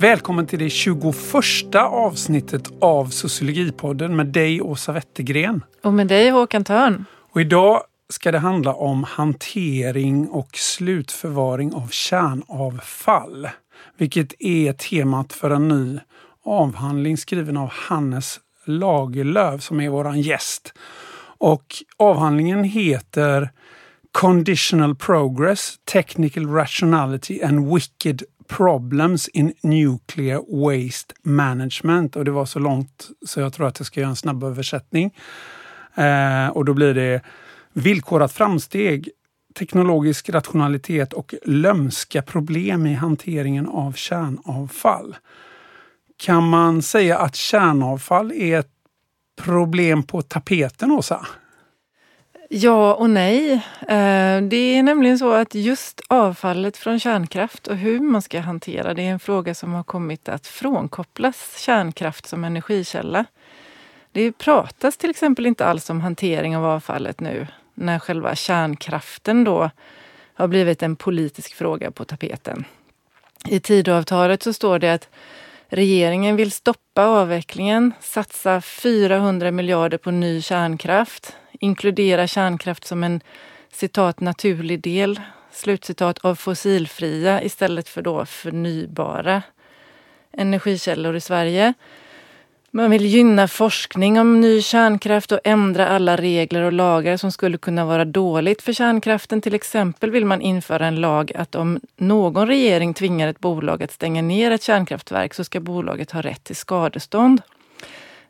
Välkommen till det 21 avsnittet av Sociologipodden med dig Åsa Wettergren. Och med dig Håkan Törn. Och idag ska det handla om hantering och slutförvaring av kärnavfall. Vilket är temat för en ny avhandling skriven av Hannes Lagerlöf som är våran gäst. Och avhandlingen heter Conditional Progress, Technical Rationality and Wicked Problems in Nuclear Waste Management. Och det var så långt så jag tror att jag ska göra en snabb översättning. Eh, och då blir det villkorat framsteg, teknologisk rationalitet och lömska problem i hanteringen av kärnavfall. Kan man säga att kärnavfall är ett problem på tapeten, Åsa? Ja och nej. Eh, det är nämligen så att just avfallet från kärnkraft och hur man ska hantera det är en fråga som har kommit att frånkopplas kärnkraft som energikälla. Det pratas till exempel inte alls om hantering av avfallet nu när själva kärnkraften då har blivit en politisk fråga på tapeten. I Tidöavtalet så står det att regeringen vill stoppa avvecklingen, satsa 400 miljarder på ny kärnkraft, inkludera kärnkraft som en citat naturlig del, slutcitat av fossilfria istället för då förnybara energikällor i Sverige. Man vill gynna forskning om ny kärnkraft och ändra alla regler och lagar som skulle kunna vara dåligt för kärnkraften. Till exempel vill man införa en lag att om någon regering tvingar ett bolag att stänga ner ett kärnkraftverk så ska bolaget ha rätt till skadestånd.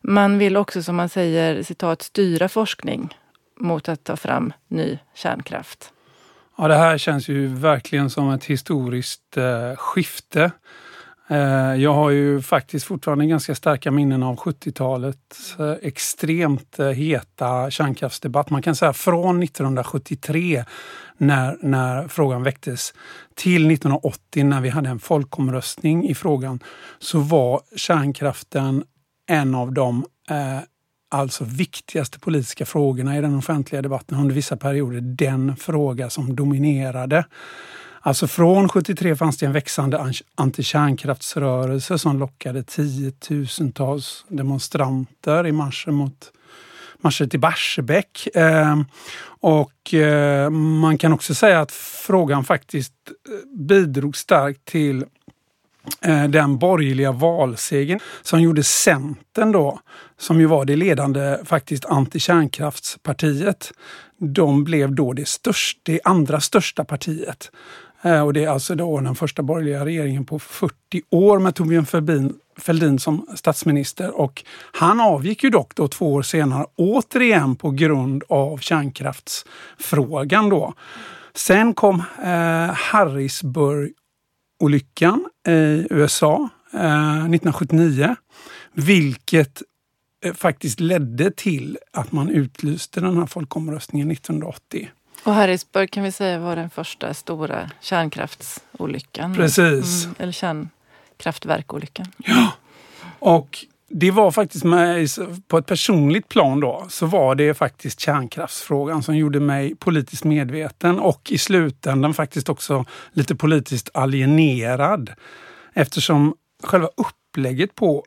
Man vill också, som man säger, citat, styra forskning mot att ta fram ny kärnkraft. Ja, det här känns ju verkligen som ett historiskt eh, skifte. Eh, jag har ju faktiskt fortfarande ganska starka minnen av 70-talets eh, extremt eh, heta kärnkraftsdebatt. Man kan säga från 1973 när, när frågan väcktes till 1980 när vi hade en folkomröstning i frågan så var kärnkraften en av de eh, alltså viktigaste politiska frågorna i den offentliga debatten under vissa perioder den fråga som dominerade. Alltså från 73 fanns det en växande antikärnkraftsrörelse som lockade tiotusentals demonstranter i marscher mot marscher till Barsebäck. Eh, och eh, man kan också säga att frågan faktiskt eh, bidrog starkt till Eh, den borgerliga valsegern som gjorde Centern då, som ju var det ledande faktiskt antikärnkraftspartiet. De blev då det, största, det andra största partiet. Eh, och det är alltså då den första borgerliga regeringen på 40 år med Torbjörn Fälldin, Fälldin som statsminister. Och han avgick ju dock då två år senare återigen på grund av kärnkraftsfrågan. Då. Sen kom eh, Harrisburg-olyckan i USA eh, 1979. Vilket eh, faktiskt ledde till att man utlyste den här folkomröstningen 1980. Och Harrisburg kan vi säga var den första stora kärnkraftsolyckan. Precis. Mm, eller kärnkraftverkolyckan. Ja. Och det var faktiskt med, på ett personligt plan då, så var det faktiskt kärnkraftsfrågan som gjorde mig politiskt medveten och i slutändan faktiskt också lite politiskt alienerad. Eftersom själva upplägget på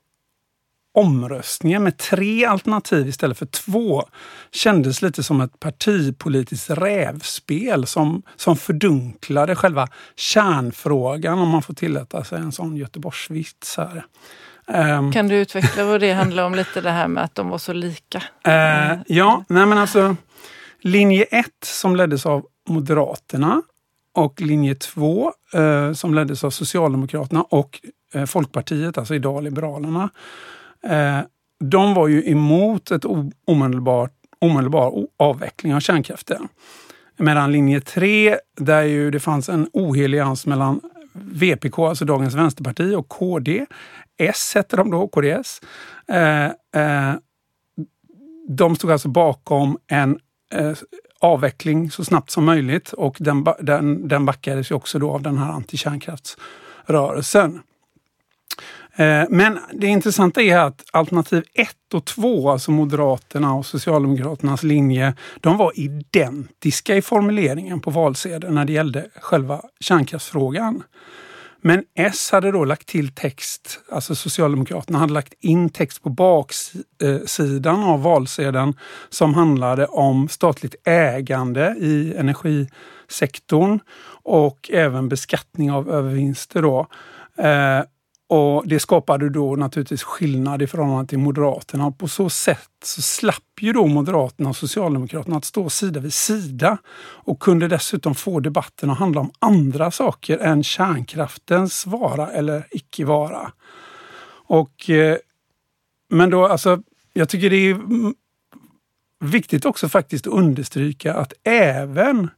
omröstningen med tre alternativ istället för två kändes lite som ett partipolitiskt rävspel som, som fördunklade själva kärnfrågan om man får tillåta sig en sån Göteborgsvits här. Um, kan du utveckla vad det handlar om lite det här med att de var så lika? Uh, ja, nej men alltså linje 1 som leddes av Moderaterna och linje 2 uh, eh, som leddes av Socialdemokraterna och uh, Folkpartiet, alltså idag Liberalerna Eh, de var ju emot ett omedelbar, omedelbar avveckling av kärnkraften. Medan linje 3, där ju det fanns en ohelig allians mellan VPK, alltså dagens Vänsterparti, och KD. S hette de då, KDS. Eh, eh, de stod alltså bakom en eh, avveckling så snabbt som möjligt och den, den, den backades ju också då av den här antikärnkraftsrörelsen. Eh, men det intressanta är att alternativ 1 och 2, alltså Moderaterna och Socialdemokraternas linje, de var identiska i formuleringen på valsedeln när det gällde själva kärnkraftsfrågan. Men S hade då lagt till text, alltså Socialdemokraterna hade lagt in text på baksidan av valsedeln som handlade om statligt ägande i energisektorn och även beskattning av övervinster. Då. Eh, och Det skapade då naturligtvis skillnad i förhållande till Moderaterna. Och på så sätt så slapp ju då Moderaterna och Socialdemokraterna att stå sida vid sida och kunde dessutom få debatten att handla om andra saker än kärnkraftens vara eller icke vara. Och, eh, men då alltså, jag tycker det är viktigt också faktiskt att understryka att även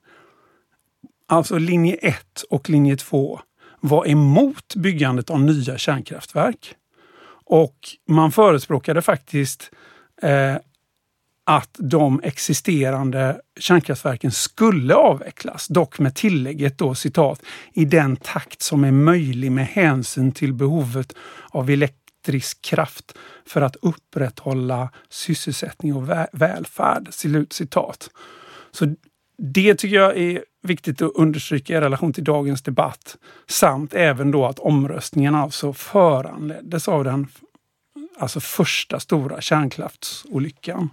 alltså linje 1 och linje 2 var emot byggandet av nya kärnkraftverk. Och man förespråkade faktiskt eh, att de existerande kärnkraftverken skulle avvecklas, dock med tillägget då citat i den takt som är möjlig med hänsyn till behovet av elektrisk kraft för att upprätthålla sysselsättning och välfärd. citat. Så det tycker jag är viktigt att understryka i relation till dagens debatt. Samt även då att omröstningen alltså föranleddes av den alltså första stora kärnkraftsolyckan.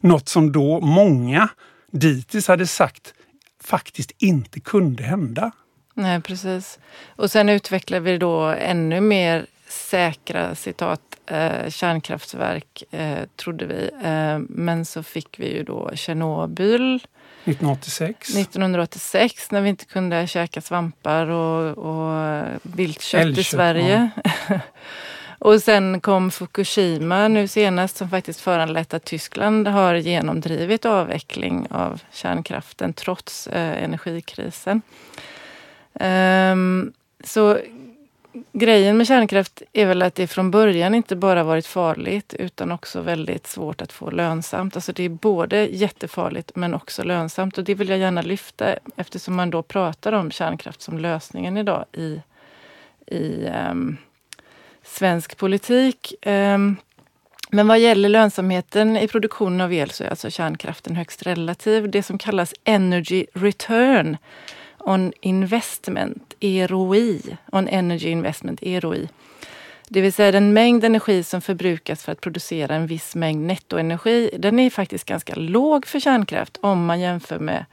Något som då många dittills hade sagt faktiskt inte kunde hända. Nej, precis. Och sen utvecklar vi då ännu mer säkra citat eh, kärnkraftverk, eh, trodde vi. Eh, men så fick vi ju då Tjernobyl 1986. 1986 när vi inte kunde käka svampar och, och viltkött Älgkött, i Sverige. Ja. och sen kom Fukushima nu senast som faktiskt föranlett att Tyskland har genomdrivit avveckling av kärnkraften trots energikrisen. Um, så grejen med kärnkraft är väl att det från början inte bara varit farligt utan också väldigt svårt att få lönsamt. Alltså det är både jättefarligt men också lönsamt och det vill jag gärna lyfta eftersom man då pratar om kärnkraft som lösningen idag i, i um, svensk politik. Um, men vad gäller lönsamheten i produktionen av el så är alltså kärnkraften högst relativ. Det som kallas energy return on investment, ROI, on energy investment, ROI. Det vill säga den mängd energi som förbrukas för att producera en viss mängd nettoenergi, den är faktiskt ganska låg för kärnkraft om man jämför med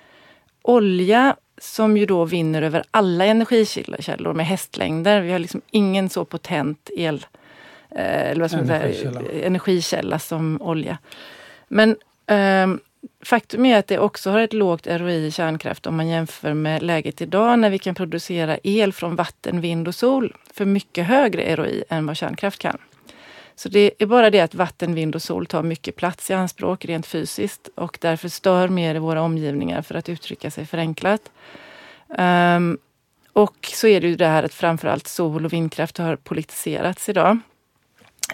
olja som ju då vinner över alla energikällor med hästlängder. Vi har liksom ingen så potent el, eh, eller vad man energikälla. Säga, energikälla som olja. Men um, Faktum är att det också har ett lågt ROI i kärnkraft om man jämför med läget idag när vi kan producera el från vatten, vind och sol för mycket högre ROI än vad kärnkraft kan. Så det är bara det att vatten, vind och sol tar mycket plats i anspråk rent fysiskt och därför stör mer i våra omgivningar för att uttrycka sig förenklat. Um, och så är det ju det här att framförallt sol och vindkraft har politiserats idag.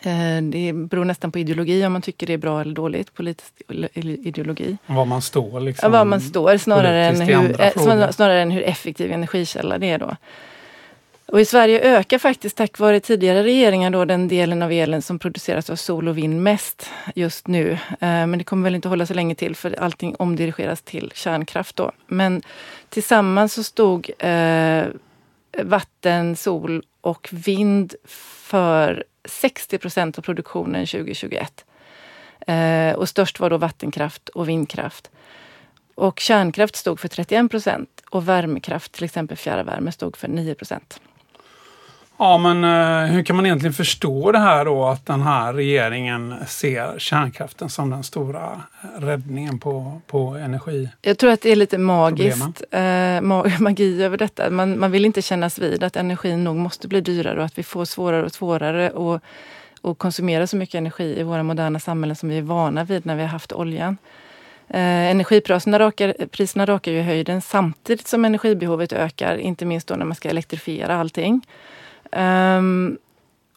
Eh, det beror nästan på ideologi om man tycker det är bra eller dåligt, politisk ideologi. Var man står liksom. Ja, var man står snarare än, hur, eh, snarare än hur effektiv energikälla det är då. Och I Sverige ökar faktiskt tack vare tidigare regeringar då den delen av elen som produceras av sol och vind mest just nu. Eh, men det kommer väl inte hålla så länge till för allting omdirigeras till kärnkraft då. Men tillsammans så stod eh, vatten, sol och vind för 60 procent av produktionen 2021. Eh, och störst var då vattenkraft och vindkraft. Och kärnkraft stod för 31 procent och värmekraft, till exempel fjärrvärme, stod för 9 procent. Ja, men eh, hur kan man egentligen förstå det här då att den här regeringen ser kärnkraften som den stora räddningen på, på energi? Jag tror att det är lite magiskt, eh, magi över detta. Man, man vill inte kännas vid att energin nog måste bli dyrare och att vi får svårare och svårare att och konsumera så mycket energi i våra moderna samhällen som vi är vana vid när vi har haft oljan. Eh, energipriserna rakar, priserna rakar ju höjden samtidigt som energibehovet ökar, inte minst då när man ska elektrifiera allting. Um,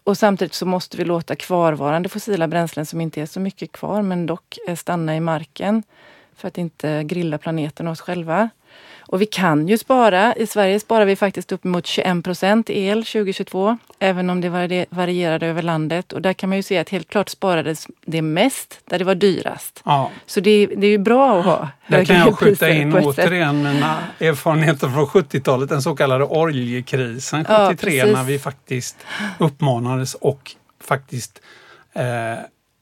och samtidigt så måste vi låta kvarvarande fossila bränslen, som inte är så mycket kvar, men dock eh, stanna i marken för att inte grilla planeten och oss själva. Och vi kan ju spara. I Sverige sparar vi faktiskt uppemot 21 procent el 2022, även om det varierade över landet. Och där kan man ju se att helt klart sparades det mest där det var dyrast. Ja. Så det, det är ju bra att ha Där kan jag skjuta in återigen mina erfarenheter från 70-talet, den så kallade oljekrisen 73 ja, när vi faktiskt uppmanades och faktiskt eh,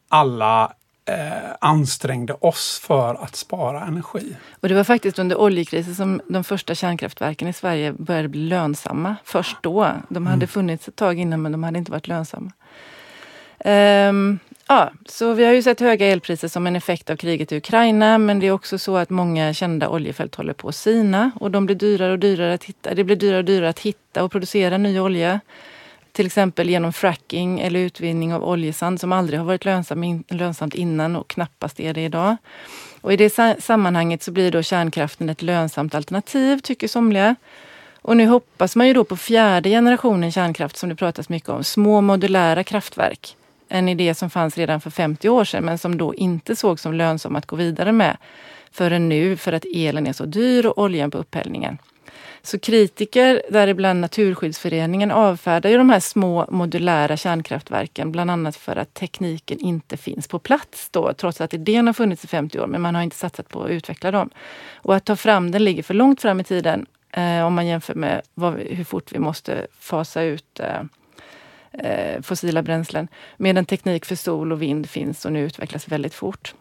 alla eh, ansträngde oss för att spara energi. Och det var faktiskt under oljekrisen som de första kärnkraftverken i Sverige började bli lönsamma. Först då. De hade mm. funnits ett tag innan men de hade inte varit lönsamma. Um, ja, så vi har ju sett höga elpriser som en effekt av kriget i Ukraina men det är också så att många kända oljefält håller på att sina och de blir dyrare och dyrare att hitta. Det blir dyrare och dyrare att hitta och producera ny olja. Till exempel genom fracking eller utvinning av oljesand som aldrig har varit lönsam, lönsamt innan och knappast är det idag. Och I det sammanhanget så blir då kärnkraften ett lönsamt alternativ, tycker somliga. Och nu hoppas man ju då på fjärde generationen kärnkraft som det pratas mycket om, små modulära kraftverk. En idé som fanns redan för 50 år sedan men som då inte sågs som lönsam att gå vidare med förrän nu för att elen är så dyr och oljan på upphällningen. Så kritiker, däribland Naturskyddsföreningen, avfärdar ju de här små modulära kärnkraftverken, bland annat för att tekniken inte finns på plats då, trots att idén har funnits i 50 år, men man har inte satsat på att utveckla dem. Och att ta fram den ligger för långt fram i tiden eh, om man jämför med vad, hur fort vi måste fasa ut eh, eh, fossila bränslen. Medan teknik för sol och vind finns och nu utvecklas väldigt fort.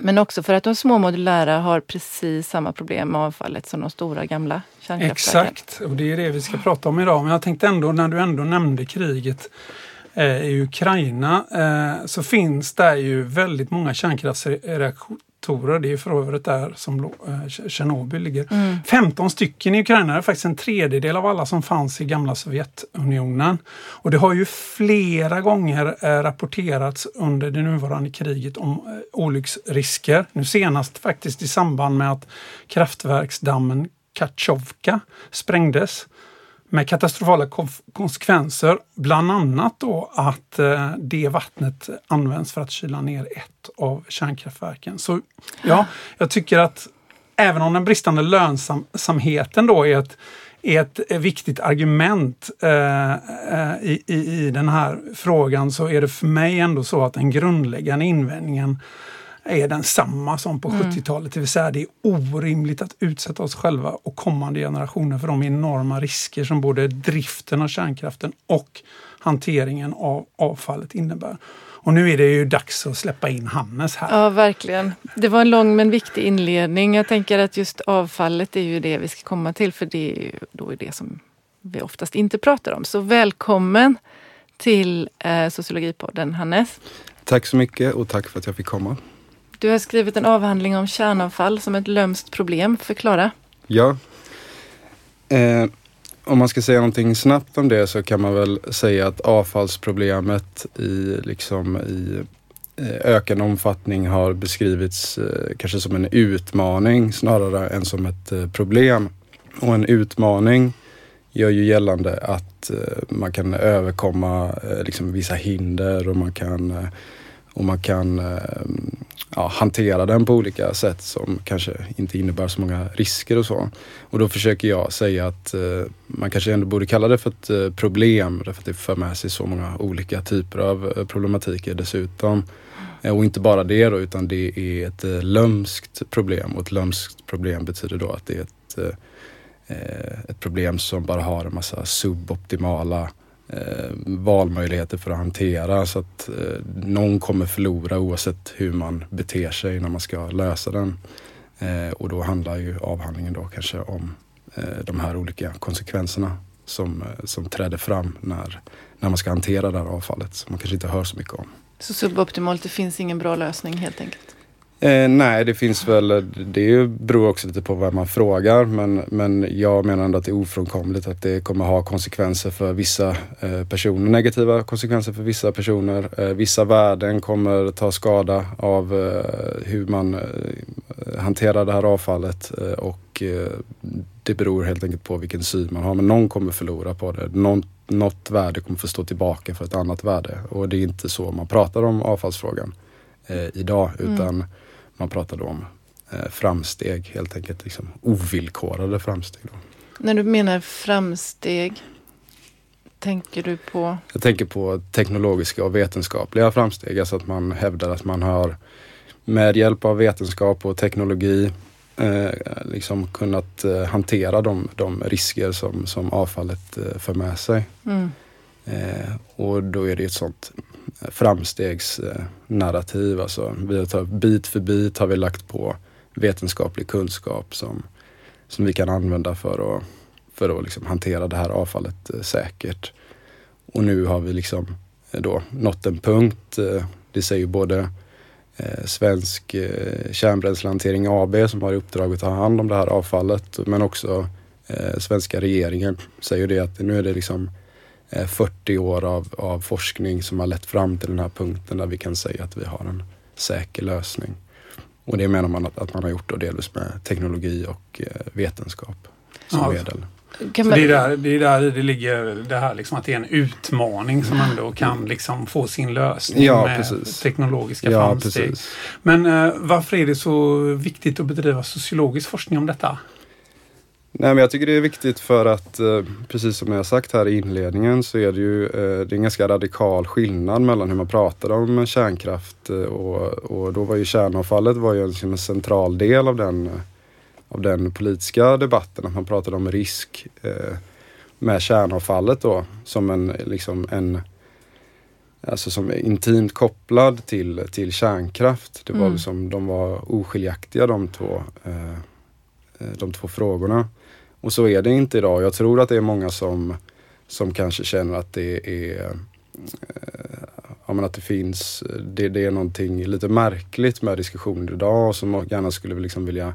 Men också för att de små modulära har precis samma problem med avfallet som de stora gamla kärnkraftverken. Exakt, och det är det vi ska prata om idag. Men jag tänkte ändå, när du ändå nämnde kriget eh, i Ukraina, eh, så finns där ju väldigt många kärnkraftsreaktorer reaktorer. Det är för övrigt där som eh, Tjernobyl ligger. Mm. 15 stycken i Ukraina, det är faktiskt en tredjedel av alla som fanns i gamla Sovjetunionen. Och det har ju flera gånger eh, rapporterats under det nuvarande kriget om eh, olycksrisker. Nu senast faktiskt i samband med att kraftverksdammen Kachovka sprängdes med katastrofala konsekvenser. Bland annat då att eh, det vattnet används för att kyla ner ett av kärnkraftverken. Så ja, jag tycker att även om den bristande lönsamheten då är ett, är ett viktigt argument eh, eh i, i, i den här frågan så är det för mig ändå så att den grundläggande invändningen är densamma som på mm. 70-talet. Det vill säga det är orimligt att utsätta oss själva och kommande generationer för de enorma risker som både driften av kärnkraften och hanteringen av avfallet innebär. Och nu är det ju dags att släppa in Hannes här. Ja, verkligen. Det var en lång men viktig inledning. Jag tänker att just avfallet är ju det vi ska komma till för det är ju då är det som vi oftast inte pratar om. Så välkommen till eh, Sociologipodden Hannes. Tack så mycket och tack för att jag fick komma. Du har skrivit en avhandling om kärnavfall som ett lömskt problem. Förklara. Ja. Eh, om man ska säga någonting snabbt om det så kan man väl säga att avfallsproblemet i, liksom, i eh, ökande omfattning har beskrivits eh, kanske som en utmaning snarare än som ett eh, problem. Och en utmaning gör ju gällande att eh, man kan överkomma eh, liksom vissa hinder och man kan, eh, och man kan ehm, ja, hantera den på olika sätt som kanske inte innebär så många risker och så. Och då försöker jag säga att eh, man kanske ändå borde kalla det för ett eh, problem därför att det för med sig så många olika typer av eh, problematiker dessutom. Och inte bara det då utan det är ett lömskt problem och ett lömskt problem betyder då att det är ett, ett problem som bara har en massa suboptimala eh, valmöjligheter för att hantera så att eh, någon kommer förlora oavsett hur man beter sig när man ska lösa den. Eh, och då handlar ju avhandlingen då kanske om eh, de här olika konsekvenserna som, eh, som träder fram när, när man ska hantera det här avfallet som man kanske inte hör så mycket om. Så suboptimalt, det finns ingen bra lösning helt enkelt? Eh, nej, det finns väl, det beror också lite på vad man frågar men, men jag menar ändå att det är ofrånkomligt att det kommer ha konsekvenser för vissa eh, personer, negativa konsekvenser för vissa personer. Eh, vissa värden kommer ta skada av eh, hur man eh, hanterar det här avfallet eh, och det beror helt enkelt på vilken syn man har. Men någon kommer förlora på det. Någon, något värde kommer få stå tillbaka för ett annat värde och det är inte så man pratar om avfallsfrågan idag utan mm man pratar då om eh, framsteg helt enkelt. Liksom ovillkorade framsteg. Då. När du menar framsteg, tänker du på? Jag tänker på teknologiska och vetenskapliga framsteg. Alltså att man hävdar att man har med hjälp av vetenskap och teknologi eh, liksom kunnat eh, hantera de, de risker som, som avfallet eh, för med sig. Mm. Eh, och då är det ett sånt framstegsnarrativ. Alltså, vi har tagit, bit för bit har vi lagt på vetenskaplig kunskap som, som vi kan använda för att, för att liksom hantera det här avfallet eh, säkert. Och nu har vi liksom eh, då nått en punkt, eh, det säger både Svensk kärnbränslehantering AB som har i uppdrag att ta hand om det här avfallet men också svenska regeringen säger det att nu är det liksom 40 eh, år av, av forskning som har lett fram till den här punkten där vi kan säga att vi har en säker lösning. Och det menar man att, att man har gjort då delvis med teknologi och eh, vetenskap som ja. medel. Man... Det, är där, det är där det ligger det här liksom att det är en utmaning som ändå kan liksom få sin lösning ja, med precis. teknologiska ja, framsteg. Precis. Men eh, varför är det så viktigt att bedriva sociologisk forskning om detta? Nej, men jag tycker det är viktigt för att eh, precis som jag sagt här i inledningen så är det ju eh, det är en ganska radikal skillnad mellan hur man pratar om kärnkraft eh, och, och då var ju kärnavfallet var ju en, en central del av den, av den politiska debatten. Att man pratade om risk med kärnavfallet då som en, liksom en Alltså som är intimt kopplad till, till kärnkraft. Det var mm. liksom, de var oskiljaktiga de två, de två frågorna. Och så är det inte idag. Jag tror att det är många som, som kanske känner att det är eh, ja, men att det finns, det, det är någonting lite märkligt med diskussioner idag och som gärna skulle liksom vilja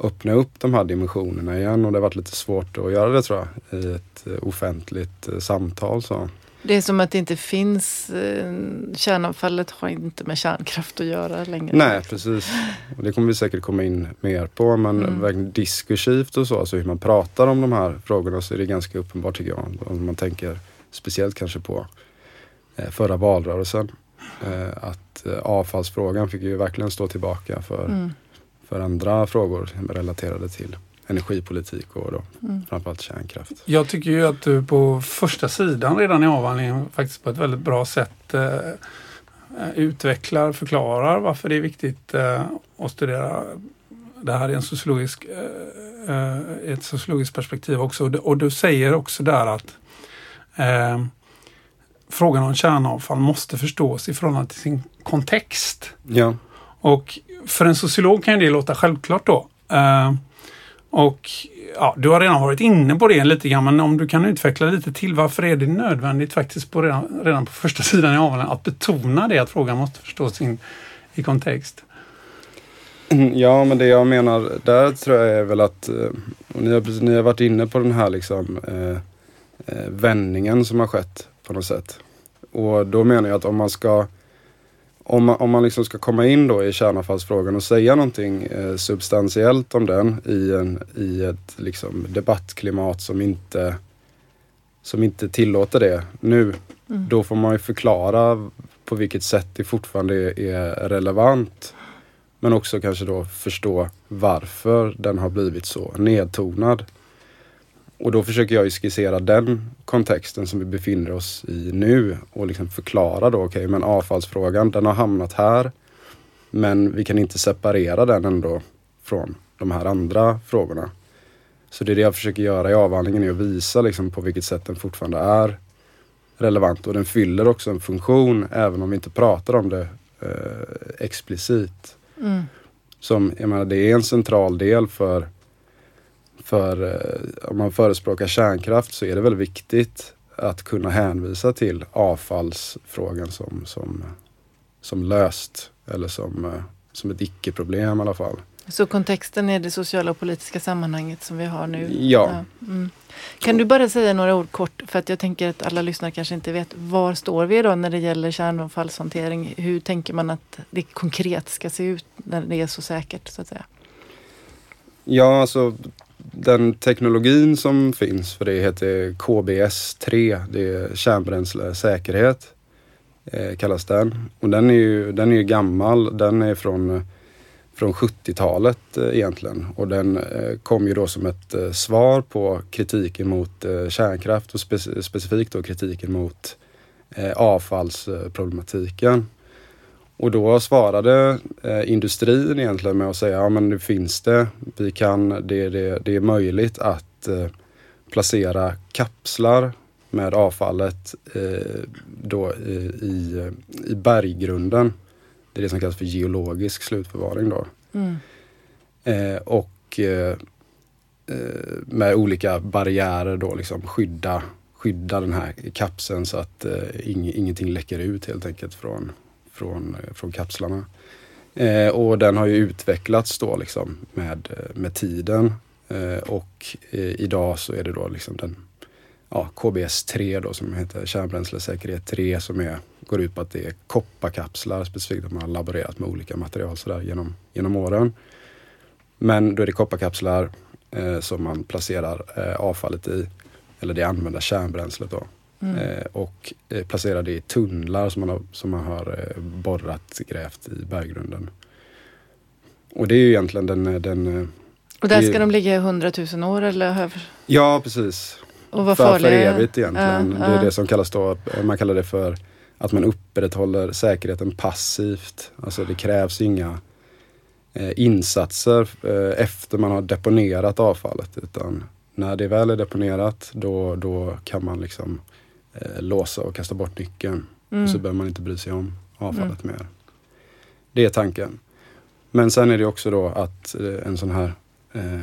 öppna upp de här dimensionerna igen och det har varit lite svårt att göra det tror jag i ett eh, offentligt eh, samtal. Så. Det är som att det inte finns, eh, kärnavfallet har inte med kärnkraft att göra längre. Nej precis. Och det kommer vi säkert komma in mer på men mm. verkligen diskursivt och så, alltså hur man pratar om de här frågorna så är det ganska uppenbart tycker jag. Om man tänker speciellt kanske på eh, förra valrörelsen. Eh, att avfallsfrågan fick ju verkligen stå tillbaka för, mm. för andra frågor relaterade till energipolitik och då mm. framförallt kärnkraft. Jag tycker ju att du på första sidan redan i avhandlingen faktiskt på ett väldigt bra sätt eh, utvecklar, förklarar varför det är viktigt eh, att studera det här i en sociologisk, eh, eh ett sociologiskt perspektiv också. Och du säger också där att eh, frågan om kärnavfall måste förstås i förhållande till sin kontext. Ja. Och för en sociolog kan det låta självklart då. Och ja, du har redan varit inne på det lite grann, men om du kan utveckla lite till. Varför är det nödvändigt faktiskt på redan, redan på första sidan i avhandlingen att betona det, att frågan måste förstås in i kontext? Mm, ja, men det jag menar där tror jag är väl att, eh, och ni, har, ni har varit inne på den här liksom eh, eh, vändningen som har skett på något sätt. Och då menar jag att om man ska om man, om man liksom ska komma in då i kärnavfallsfrågan och säga någonting eh, substantiellt om den i, en, i ett liksom, debattklimat som inte, som inte tillåter det nu. Mm. Då får man ju förklara på vilket sätt det fortfarande är, är relevant. Men också kanske då förstå varför den har blivit så nedtonad. Och då försöker jag ju skissera den kontexten som vi befinner oss i nu och liksom förklara då, okej okay, men avfallsfrågan den har hamnat här. Men vi kan inte separera den ändå från de här andra frågorna. Så det är det jag försöker göra i avhandlingen, är att visa liksom på vilket sätt den fortfarande är relevant och den fyller också en funktion även om vi inte pratar om det eh, explicit. Mm. Som, jag menar, det är en central del för för eh, om man förespråkar kärnkraft så är det väldigt viktigt att kunna hänvisa till avfallsfrågan som, som, som löst eller som, eh, som ett icke-problem i alla fall. Så kontexten är det sociala och politiska sammanhanget som vi har nu? Ja. ja. Mm. Kan du bara säga några ord kort, för att jag tänker att alla lyssnare kanske inte vet. Var står vi idag när det gäller kärnavfallshantering? Hur tänker man att det konkret ska se ut när det är så säkert? så att säga? Ja, alltså den teknologin som finns för det heter KBS3. Det är kärnbränslesäkerhet. Eh, kallas den. Och den är ju, den är ju gammal. Den är från, från 70-talet eh, egentligen. Och den eh, kom ju då som ett eh, svar på kritiken mot eh, kärnkraft och spe specifikt då kritiken mot eh, avfallsproblematiken. Och då svarade eh, industrin egentligen med att säga, ja men nu finns det, vi kan, det, det, det är möjligt att eh, placera kapslar med avfallet eh, då i, i, i berggrunden. Det är det som kallas för geologisk slutförvaring då. Mm. Eh, och eh, eh, med olika barriärer då liksom skydda, skydda den här kapseln så att ing, ingenting läcker ut helt enkelt från, från, eh, från kapslarna. Eh, och den har ju utvecklats då liksom med, eh, med tiden. Eh, och eh, idag så är det då liksom den ja, KBS 3 då som heter kärnbränslesäkerhet 3 som är, går ut på att det är kopparkapslar specifikt. att Man har laborerat med olika material sådär genom, genom åren. Men då är det kopparkapslar eh, som man placerar eh, avfallet i, eller det använda kärnbränslet då. Mm. Eh, och eh, placerar det i tunnlar som man har, som man har eh, borrat, grävt i berggrunden. Och det är ju egentligen den... den Och där ska det- de ligga i hundratusen år eller? ja, precis. Och vad för, för evigt egentligen. Ja, Det är ja. det som kallas då, man kallar det för att man upprätthåller säkerheten passivt. Alltså det krävs inga insatser efter man har deponerat avfallet. Utan när det väl är deponerat då, då kan man liksom eh, låsa och kasta bort nyckeln. Mm. Och så behöver man inte bry sig om avfallet mer. Det är tanken. Men sen är det också då att eh, en sån här eh,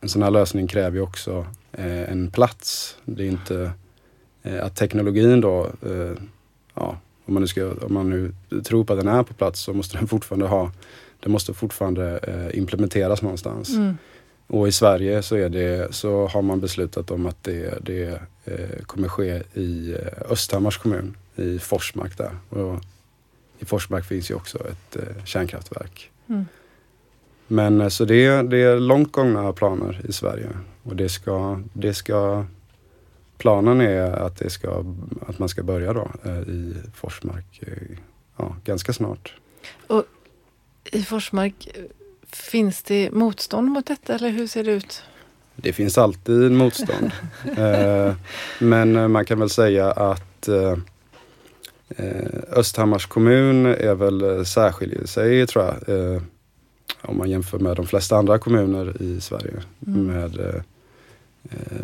en sån här lösning kräver ju också eh, en plats. Det är inte eh, att teknologin då, eh, ja, om man, nu ska, om man nu tror på att den är på plats så måste den fortfarande ha, den måste fortfarande implementeras någonstans. Mm. Och i Sverige så, är det, så har man beslutat om att det, det eh, kommer ske i eh, Östhammars kommun, i Forsmark där. Och I Forsmark finns ju också ett eh, kärnkraftverk. Mm. Men så det, det är långt gångna planer i Sverige. Och det ska, det ska, planen är att, det ska, att man ska börja då eh, i Forsmark ja, ganska snart. I Forsmark, finns det motstånd mot detta eller hur ser det ut? Det finns alltid motstånd. eh, men eh, man kan väl säga att eh, Östhammars kommun är väl särskiljer sig tror jag. Om man jämför med de flesta andra kommuner i Sverige. Mm. Med,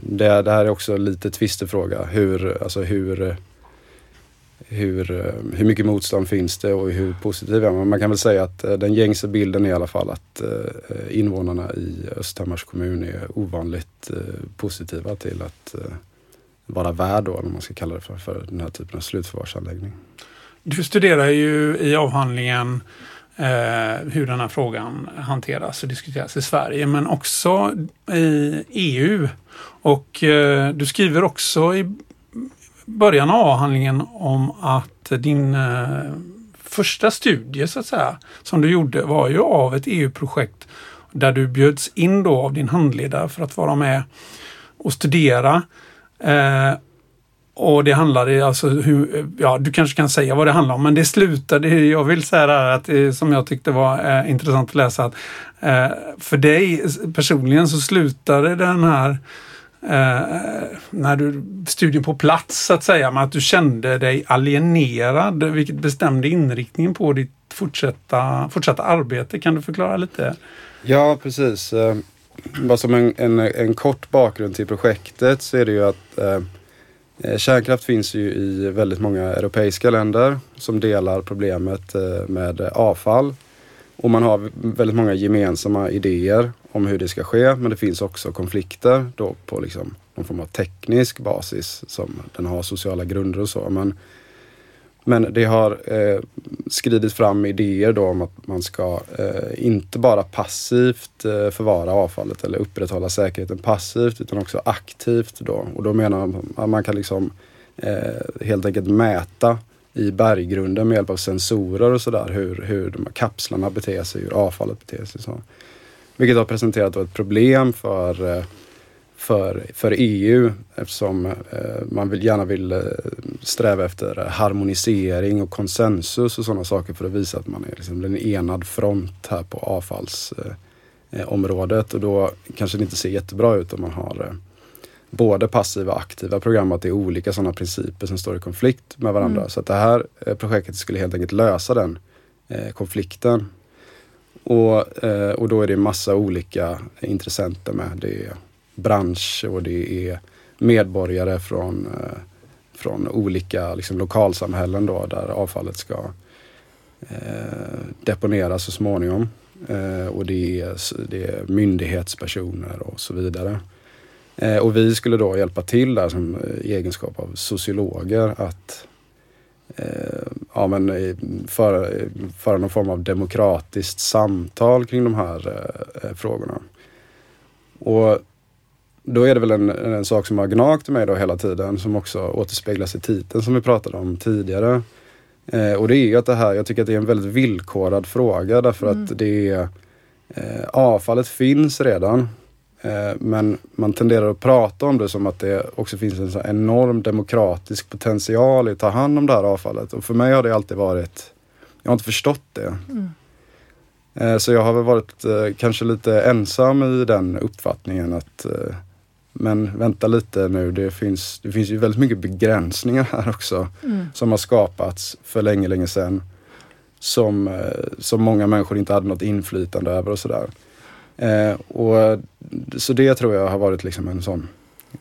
det, det här är också lite tvistefråga. Hur, alltså hur, hur, eh, hur mycket motstånd finns det och hur positiv är man? Man kan väl säga att eh, den gängse bilden är i alla fall att eh, invånarna i Östhammars kommun är ovanligt positiva till att vara värd då, eller vad man ska kalla det för, för den här typen av slutförvarsanläggning. Du studerar ju i avhandlingen eh, hur den här frågan hanteras och diskuteras i Sverige men också i EU. Och eh, du skriver också i början av avhandlingen om att din eh, första studie så att säga som du gjorde var ju av ett EU-projekt där du bjöds in då av din handledare för att vara med och studera. Eh, och det handlade alltså hur, ja du kanske kan säga vad det handlar om men det slutade, jag vill säga det här att som jag tyckte var eh, intressant att läsa att eh, för dig personligen så slutade den här eh, Eh, när du studien på plats så att säga med att du kände dig alienerad vilket bestämde inriktningen på ditt fortsatta, fortsatta arbete. Kan du förklara lite? Ja, precis. Eh, Bara som en, en, en kort bakgrund till projektet så är det ju att eh, eh, kärnkraft finns ju i väldigt många europeiska länder som delar problemet eh, med avfall. Och man har väldigt många gemensamma idéer om hur det ska ske men det finns också konflikter då på liksom någon form av teknisk basis som den har sociala grunder och så. Men, men det har eh, skridit fram idéer då om att man ska eh, inte bara passivt eh, förvara avfallet eller upprätthålla säkerheten passivt utan också aktivt då. Och då menar man att man kan liksom eh, helt enkelt mäta i berggrunden med hjälp av sensorer och sådär hur, hur de här kapslarna beter sig, hur avfallet beter sig. Så. Vilket har presenterat ett problem för, eh, för, för EU eftersom eh, man vill, gärna vill eh, sträva efter harmonisering och konsensus och sådana saker för att visa att man är liksom en enad front här på avfallsområdet. och då kanske det inte ser jättebra ut om man har både passiva och aktiva program, att det är olika sådana principer som står i konflikt med varandra. Mm. Så att det här projektet skulle helt enkelt lösa den konflikten. Och, och då är det massa olika intressenter med. Det är bransch och det är medborgare från, eh, från olika liksom, lokalsamhällen då, där avfallet ska eh, deponeras så småningom. Eh, och det är, det är myndighetspersoner och så vidare. Eh, och vi skulle då hjälpa till där som eh, egenskap av sociologer att eh, ja, men, föra, föra någon form av demokratiskt samtal kring de här frågorna. Och då är det väl en, en sak som har gnagt mig då hela tiden som också återspeglas i titeln som vi pratade om tidigare. Eh, och det är att det här, jag tycker att det är en väldigt villkorad fråga därför mm. att det är eh, avfallet finns redan. Eh, men man tenderar att prata om det som att det också finns en så enorm demokratisk potential i att ta hand om det här avfallet. Och för mig har det alltid varit, jag har inte förstått det. Mm. Eh, så jag har väl varit eh, kanske lite ensam i den uppfattningen att men vänta lite nu, det finns, det finns ju väldigt mycket begränsningar här också mm. som har skapats för länge, länge sedan. Som, som många människor inte hade något inflytande över och sådär. Eh, och, så det tror jag har varit liksom en sån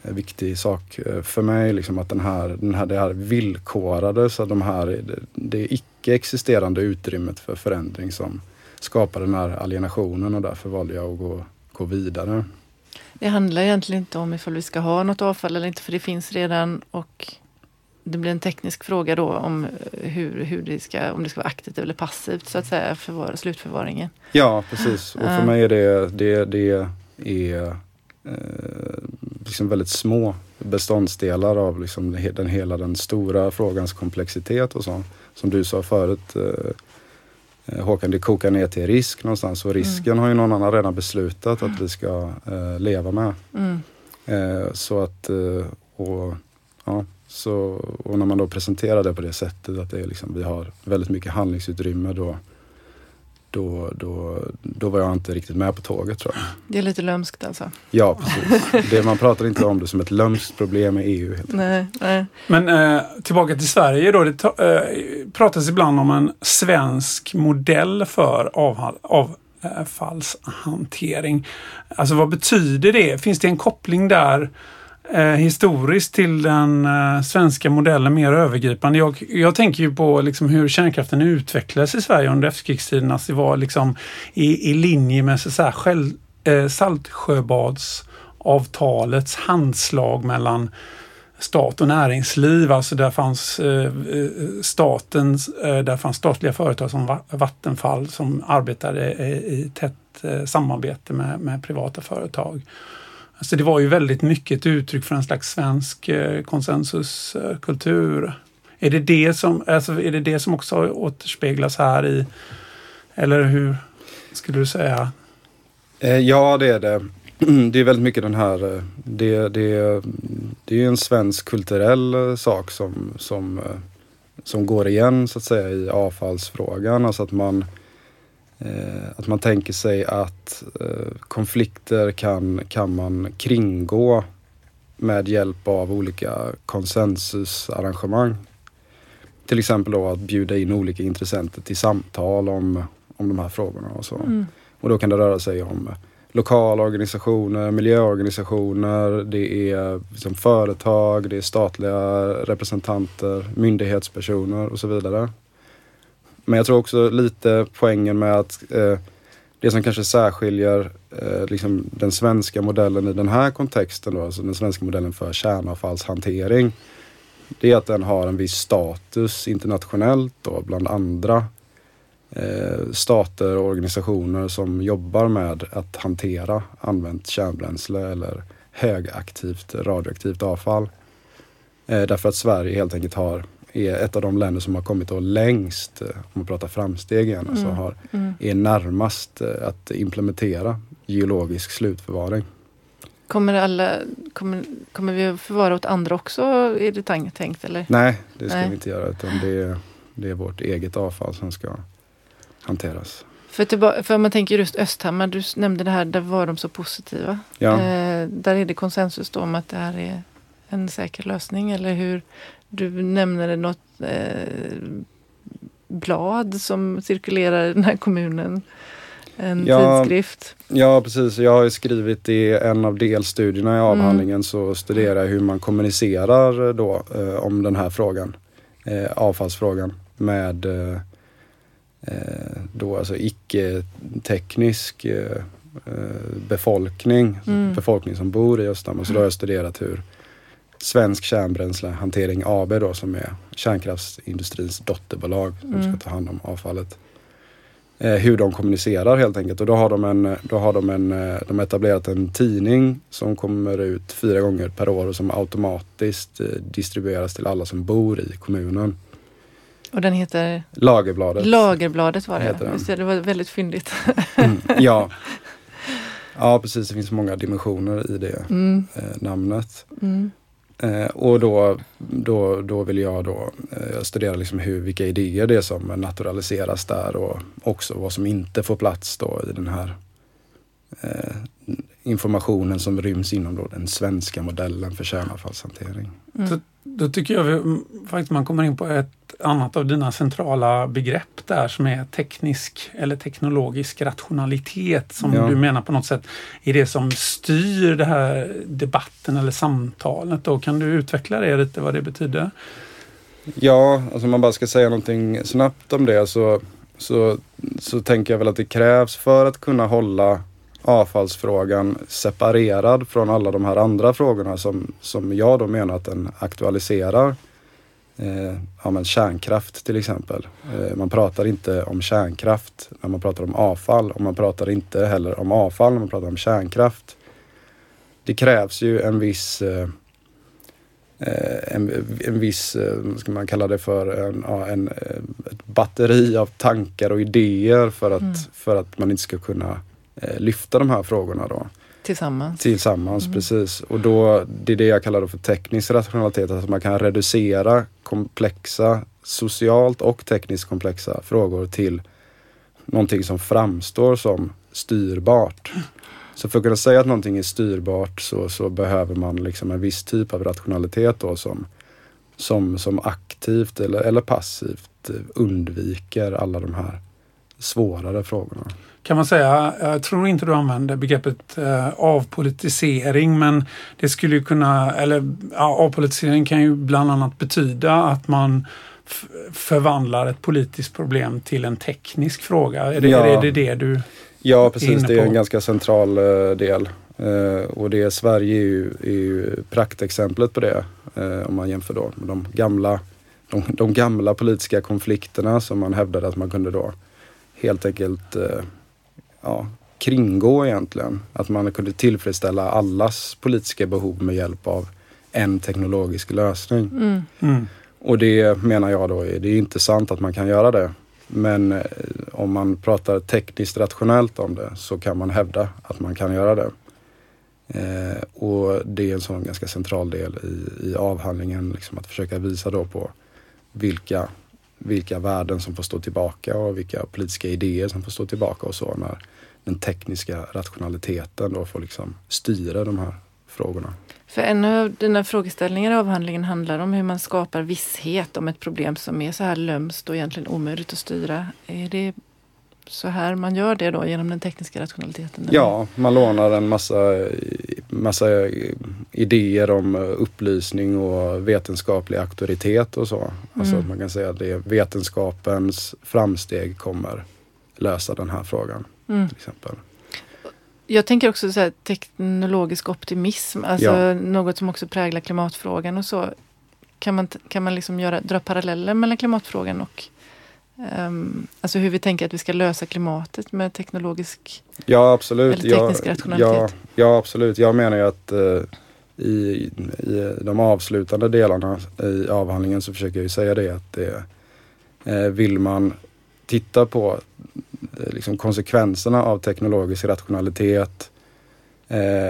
eh, viktig sak eh, för mig. Liksom att den här, den här, det här villkorade, så de här, det, det icke existerande utrymmet för förändring som skapar den här alienationen och därför valde jag att gå, gå vidare. Det handlar egentligen inte om ifall vi ska ha något avfall eller inte, för det finns redan och det blir en teknisk fråga då om hur, hur det ska, om det ska vara aktivt eller passivt så att säga, förvar, slutförvaringen. Ja, precis. Och för mig är det, det, det är eh, liksom väldigt små beståndsdelar av liksom den, hela den stora frågans komplexitet och så. Som du sa förut, eh, Eh, Håkan, det kokar ner till risk någonstans och risken mm. har ju någon annan redan beslutat att vi ska eh, leva med. Mm. Eh, så att, eh, och, ja, så, och när man då presenterar det på det sättet att det är liksom, vi har väldigt mycket handlingsutrymme då då, då, då var jag inte riktigt med på tåget tror jag. Det är lite lömskt alltså? Ja, precis. Det, man pratar inte om det som ett lömskt problem i EU. Nej, nej. Men eh, tillbaka till Sverige då. Det ta, eh, pratas ibland om en svensk modell för avfall, avfallshantering. Alltså vad betyder det? Finns det en koppling där eh, historiskt till den eh, svenska modellen mer övergripande. Jag, jag tänker ju på liksom hur kärnkraften utvecklades i Sverige under efterkrigstiden. Alltså det var liksom i, i linje med så, så här själv, eh, Saltsjöbadsavtalets handslag mellan stat och näringsliv. Alltså där fanns eh, eh statens, eh, där fanns statliga företag som Vattenfall som arbetade i, i tätt eh, samarbete med, med privata företag. Alltså det var ju väldigt mycket ett uttryck för en slags svensk eh, konsensuskultur. Är det det som, alltså är det, det som också återspeglas här i, eller hur skulle du säga? Eh, ja, det är det. Mm, det är väldigt mycket den här, eh, det, det, det är en svensk kulturell sak som, som, som går igen så att säga i avfallsfrågan. Alltså att man att man tänker sig att eh, konflikter kan, kan man kringgå med hjälp av olika konsensusarrangemang. Till exempel då att bjuda in olika intressenter till samtal om, om de här frågorna och så. Mm. Och då kan det röra sig om lokala organisationer, miljöorganisationer, det är liksom företag, det är statliga representanter, myndighetspersoner och så vidare. Men jag tror också lite poängen med att eh, det som kanske särskiljer eh, liksom den svenska modellen i den här kontexten, då, alltså den svenska modellen för kärnavfallshantering, det är att den har en viss status internationellt då, bland andra eh, stater och organisationer som jobbar med att hantera använt kärnbränsle eller högaktivt radioaktivt avfall. Eh, därför att Sverige helt enkelt har är ett av de länder som har kommit då längst, eh, om man pratar framsteg igen, alltså mm. har, mm. är närmast eh, att implementera geologisk slutförvaring. Kommer, alla, kommer, kommer vi att förvara åt andra också? Är det tank- tänkt eller? Nej, det ska Nej. vi inte göra utan det är, det är vårt eget avfall som ska hanteras. För, tillba- för om man tänker just Östhammar, du nämnde det här, där var de så positiva. Ja, Eh, där är det konsensus då om att det här är en säker lösning eller hur? Du nämner något eh, blad som cirkulerar i den här kommunen. En Ja. tidskrift. ja, precis. Jag har ju skrivit i en av delstudierna i avhandlingen så studerar jag hur man kommunicerar då eh, om den här frågan, eh, avfallsfrågan med eh, eh, då alltså icke-teknisk eh, befolkning, Mm. befolkning som bor i Östhammar. Så då har jag studerat hur Svensk Kärnbränslehantering AB då som är kärnkraftsindustrins dotterbolag som Mm. ska ta hand om avfallet. Eh, hur de kommunicerar helt enkelt och då har de en, då har de en, eh, de etablerat en tidning som kommer ut fyra gånger per år och som automatiskt eh, distribueras till alla som bor i kommunen. Och den heter Lagerbladet. Lagerbladet var det. Just det, det var väldigt fyndigt. Mm, ja. ja, precis. Det finns många dimensioner i det Mm, eh, namnet. mm, Eh, och då, då, då vill jag då eh, studera liksom hur, vilka idéer det är som naturaliseras där och också vad som inte får plats då i den här eh, informationen som ryms inom då den svenska modellen för kärnavfallshantering. mm. Då tycker jag vi, mm, faktiskt man kommer in på ett annat av dina centrala begrepp där som är teknisk eller teknologisk rationalitet som Ja. du menar på något sätt är det som styr det här debatten eller samtalet. Då. Kan du utveckla det lite vad det betyder? Ja, alltså om man bara ska säga någonting snabbt om det så, så, så tänker jag väl att det krävs för att kunna hålla avfallsfrågan separerad från alla de här andra frågorna som, som jag då menar att den aktualiserar. Eh, ja, men kärnkraft till exempel. Eh, man pratar inte om kärnkraft när man pratar om avfall och man pratar inte heller om avfall när man pratar om kärnkraft. Det krävs ju en viss eh, eh, en, en viss, eh, vad ska man kalla det för, en, en, eh, ett batteri av tankar och idéer för att, Mm. för att man inte ska kunna lyfta de här frågorna då Tillsammans. tillsammans. Mm. Precis. Och då, det är det jag kallar för teknisk rationalitet, att man kan reducera komplexa, socialt och tekniskt komplexa frågor till någonting som framstår som styrbart. Så för att kunna säga att någonting är styrbart så, så behöver man liksom en viss typ av rationalitet då som, som, som aktivt eller, eller passivt eh, undviker alla de här svårare frågorna. Kan man säga, jag tror inte du använder begreppet eh, avpolitisering men det skulle ju kunna, eller ja, avpolitisering kan ju bland annat betyda att man förvandlar ett politiskt problem till en teknisk fråga. Är det Ja. är det, det du... Ja, precis. Det är en ganska central eh, del. Eh, och det är Sverige är ju, är ju praktexemplet på det. Eh, om man jämför då med de gamla, de, de gamla politiska konflikterna som man hävdade att man kunde då helt enkelt eh, ja, kringgå egentligen. Att man kunde tillfredsställa allas politiska behov med hjälp av en teknologisk lösning. Mm. Mm. Och det menar jag då är, det är inte sant att man kan göra det. Men eh, om man pratar tekniskt rationellt om det så kan man hävda att man kan göra det. Eh, och det är en sån ganska central del i, i avhandlingen, liksom att försöka visa då på vilka, vilka värden som får stå tillbaka och vilka politiska idéer som får stå tillbaka och så när den tekniska rationaliteten då får liksom styra de här frågorna. För en av dina frågeställningar i avhandlingen handlar om hur man skapar visshet om ett problem som är så här lömskt och egentligen omöjligt att styra. Är det så här man gör det då genom den tekniska rationaliteten? eller? Ja, man lånar en massa, massa idéer om upplysning och vetenskaplig auktoritet och så. Alltså Mm. att man kan säga att det är vetenskapens framsteg kommer lösa den här frågan Mm. till exempel. Jag tänker också så här, teknologisk optimism, alltså Ja. något som också präglar klimatfrågan och så. Kan man, kan man liksom göra, dra paralleller mellan klimatfrågan och ehm, alltså hur vi tänker att vi ska lösa klimatet med teknologisk... Ja absolut. Eller teknisk rationalitet. ja, ja absolut. Jag menar ju att eh, i, i de avslutande delarna i avhandlingen så försöker jag ju säga det att det, eh, vill man titta på eh, liksom konsekvenserna av teknologisk rationalitet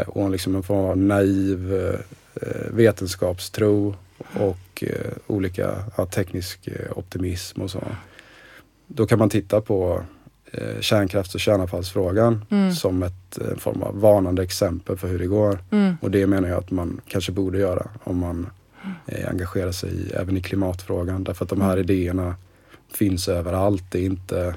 och liksom en form av naiv vetenskapstro och olika ja, teknisk optimism och så. Då kan man titta på eh, kärnkrafts och kärnavfallsfrågan mm. som ett en form av varnande exempel för hur det går. Mm. Och det menar jag att man kanske borde göra om man eh, engagerar sig i, även i klimatfrågan. Därför att de här mm. idéerna finns överallt. Det är inte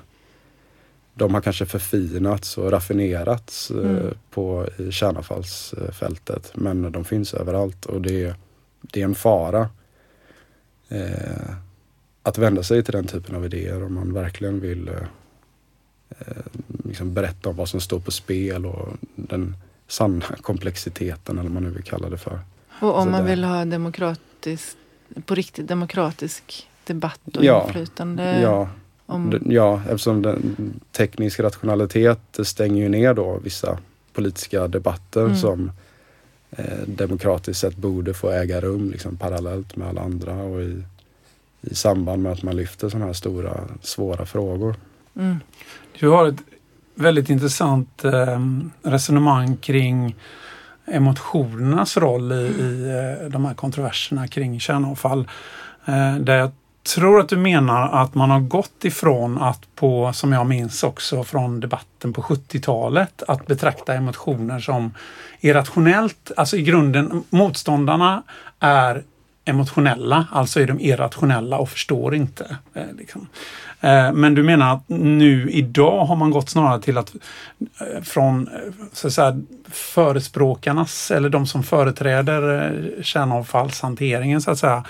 de har kanske förfinats och raffinerats eh, mm. på i kärnavfallsfältet. Men de finns överallt och det, det är en fara eh, att vända sig till den typen av idéer om man verkligen vill eh, eh liksom berätta om vad som står på spel och den sanna komplexiteten eller vad man nu vill kalla det för. Och om Så man det, vill ha demokratisk, på riktigt demokratisk debatt och ja, inflytande? Ja, om... Ja, eftersom den, teknisk rationalitet stänger ju ner då vissa politiska debatter mm. som eh, demokratiskt sett borde få äga rum liksom, parallellt med alla andra och i, i samband med att man lyfter sådana här stora svåra frågor. Mm. Du har ett väldigt intressant eh, resonemang kring emotionernas roll i, i eh, de här kontroverserna kring kärnavfall. Eh, där jag tror att du menar att man har gått ifrån att på, som jag minns också från debatten på 70-talet, att betrakta emotioner som irrationellt. Alltså i grunden, motståndarna är emotionella, alltså är de irrationella och förstår inte. Eh, liksom. Eh, men du menar att nu idag har man gått snarare till att eh, från så att säga, förespråkarnas eller de som företräder kärnavfallshanteringen så att säga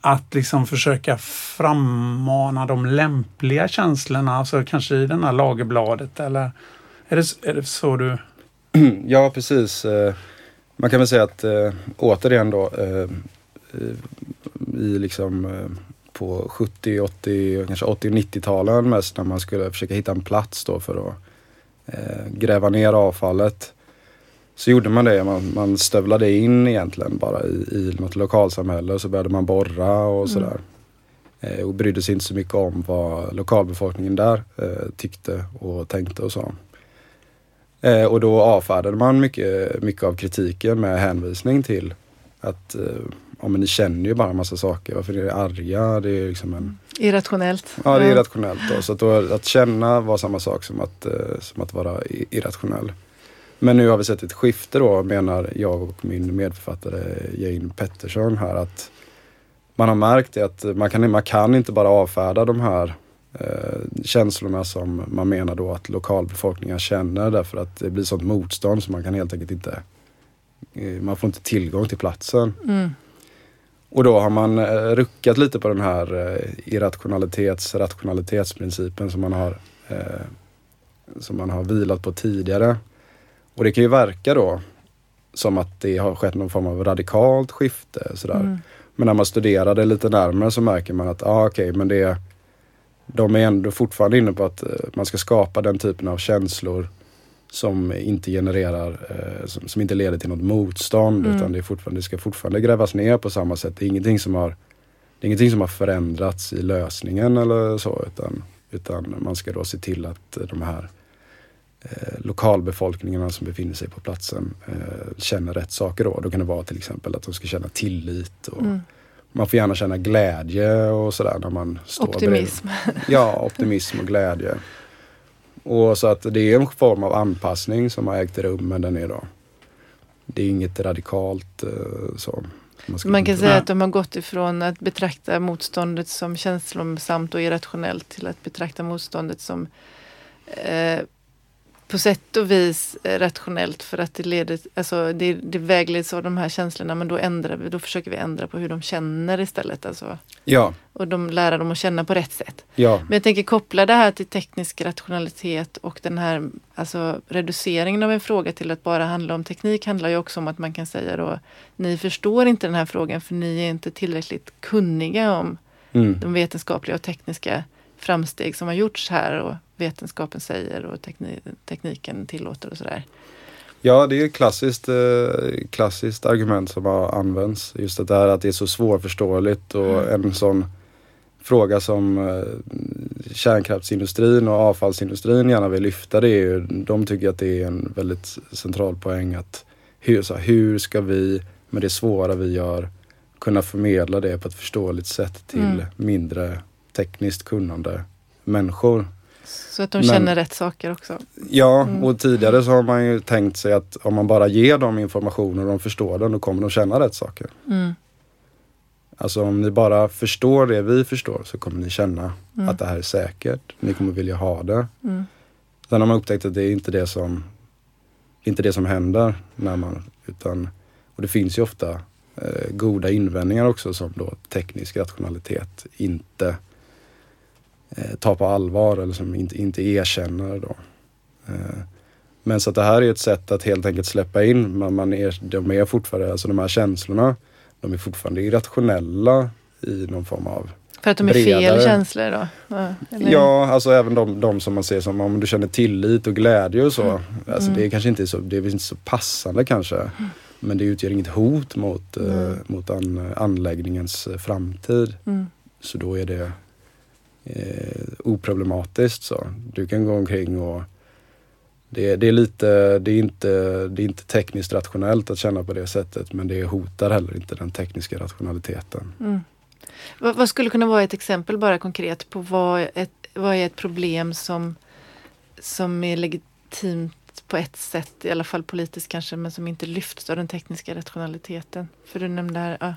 att liksom försöka frammana de lämpliga känslorna, alltså kanske i det här lagerbladet eller är det, är det så du? Ja precis. Eh, man kan väl säga att äh, återigen då äh, i liksom äh, på 70, 80, kanske 80 90-talen mest när man skulle försöka hitta en plats då för att gräva ner avfallet så gjorde man det. Man, man stövlade in egentligen bara i, i något lokalsamhälle och så började man borra och mm. sådär. Eh, och brydde sig inte så mycket om vad lokalbefolkningen där eh, tyckte och tänkte och så. Eh, och då avfärdade man mycket, mycket av kritiken med hänvisning till att eh, ja, men ni känner ju bara en massa saker. Varför är ni arga? Det är liksom en... Irrationellt. Ja, det är irrationellt. Då. Så att, då, att känna var samma sak som att, eh, som att vara irrationell. Men nu har vi sett ett skifte då menar jag och min medförfattare Jane Pettersson här att man har märkt att man kan, man kan inte bara avfärda de här eh, känslorna som man menar då att lokalbefolkningen känner därför att det blir sånt motstånd så man kan helt enkelt inte eh, man får inte tillgång till platsen. Mm. Och då har man eh, ruckat lite på den här eh, irrationalitets rationalitetsprincipen som man har som man har vilat på tidigare. Och det kan ju verka då som att det har skett någon form av radikalt skifte. Sådär. Mm. Men när man studerar det lite närmare så märker man att ah, okej, okay, men det, de är ändå fortfarande inne på att uh, man ska skapa den typen av känslor som inte genererar, uh, som, som, inte leder till något motstånd mm. utan det, är fortfarande, det ska fortfarande grävas ner på samma sätt. Det är ingenting som har, det är ingenting som har förändrats i lösningen eller så utan, utan man ska då se till att de här eh, lokalbefolkningarna som befinner sig på platsen eh, känner rätt saker då. Då kan det vara till exempel att de ska känna tillit. Och mm. Man får gärna känna glädje och sådär när man står Optimism. Bredvid. Ja, optimism och glädje. Och så att det är en form av anpassning som har ägt rum men den är då det är inget radikalt eh, så. Man, man kan säga att de har gått ifrån att betrakta motståndet som känslosamt och irrationellt till att betrakta motståndet som eh, på sätt och vis eh, rationellt för att det leder, alltså det, det vägleds av de här känslorna men då ändrar vi, då försöker vi ändra på hur de känner istället. Alltså. Ja. Och de lära dem att känna på rätt sätt. Ja. Men jag tänker koppla det här till teknisk rationalitet och den här alltså, reduceringen av en fråga till att bara handla om teknik handlar ju också om att man kan säga då ni förstår inte den här frågan för ni är inte tillräckligt kunniga om mm. de vetenskapliga och tekniska framsteg som har gjorts här och vetenskapen säger och tekni tekniken tillåter och sådär. Ja, det är ett klassiskt, eh, klassiskt argument som har använts. Just det där att det är så svårförståeligt och mm. en sån fråga som, eh, kärnkraftsindustrin och avfallsindustrin gärna vill lyfta det är ju, de tycker att det är en väldigt central poäng att hur, så hur ska vi med det svåra vi gör kunna förmedla det på ett förståeligt sätt till mm. mindre tekniskt kunnande människor. Så att de känner Men, rätt saker också? Ja, mm. och tidigare så har man ju tänkt sig att om man bara ger dem information och de förstår den, då kommer de känna rätt saker. Mm. Alltså om ni bara förstår det vi förstår så kommer ni känna mm. att det här är säkert. Ni kommer vilja ha det. Mm. Sen har man upptäckt att det är inte det som, inte det som händer. När man, utan, och det finns ju ofta eh, goda invändningar också som då teknisk rationalitet inte eh, tar på allvar eller som inte, inte erkänner. Då. Eh, men så att det här är ett sätt att helt enkelt släppa in, man, man är, de är fortfarande, alltså de här känslorna de är fortfarande irrationella i någon form av för att de är bredare. fel känslor då? Ja, ja, alltså även de, de, som man ser som om du känner tillit och glädje och så. Mm. Alltså mm. Det är kanske inte så, det är inte så passande kanske. Mm. Men det utgör inget hot mot, uh, mot an, anläggningens framtid. Mm. Så då är det eh, oproblematiskt. Så. Du kan gå omkring och det, det, är lite, det är, inte, det är inte tekniskt rationellt att känna på det sättet men det hotar heller inte den tekniska rationaliteten. Mm. Vad, vad, skulle kunna vara ett exempel bara konkret på vad, ett, vad är ett problem som, som är legitimt på ett sätt, i alla fall politiskt kanske, men som inte lyfts av den tekniska rationaliteten? För du nämnde här, ja.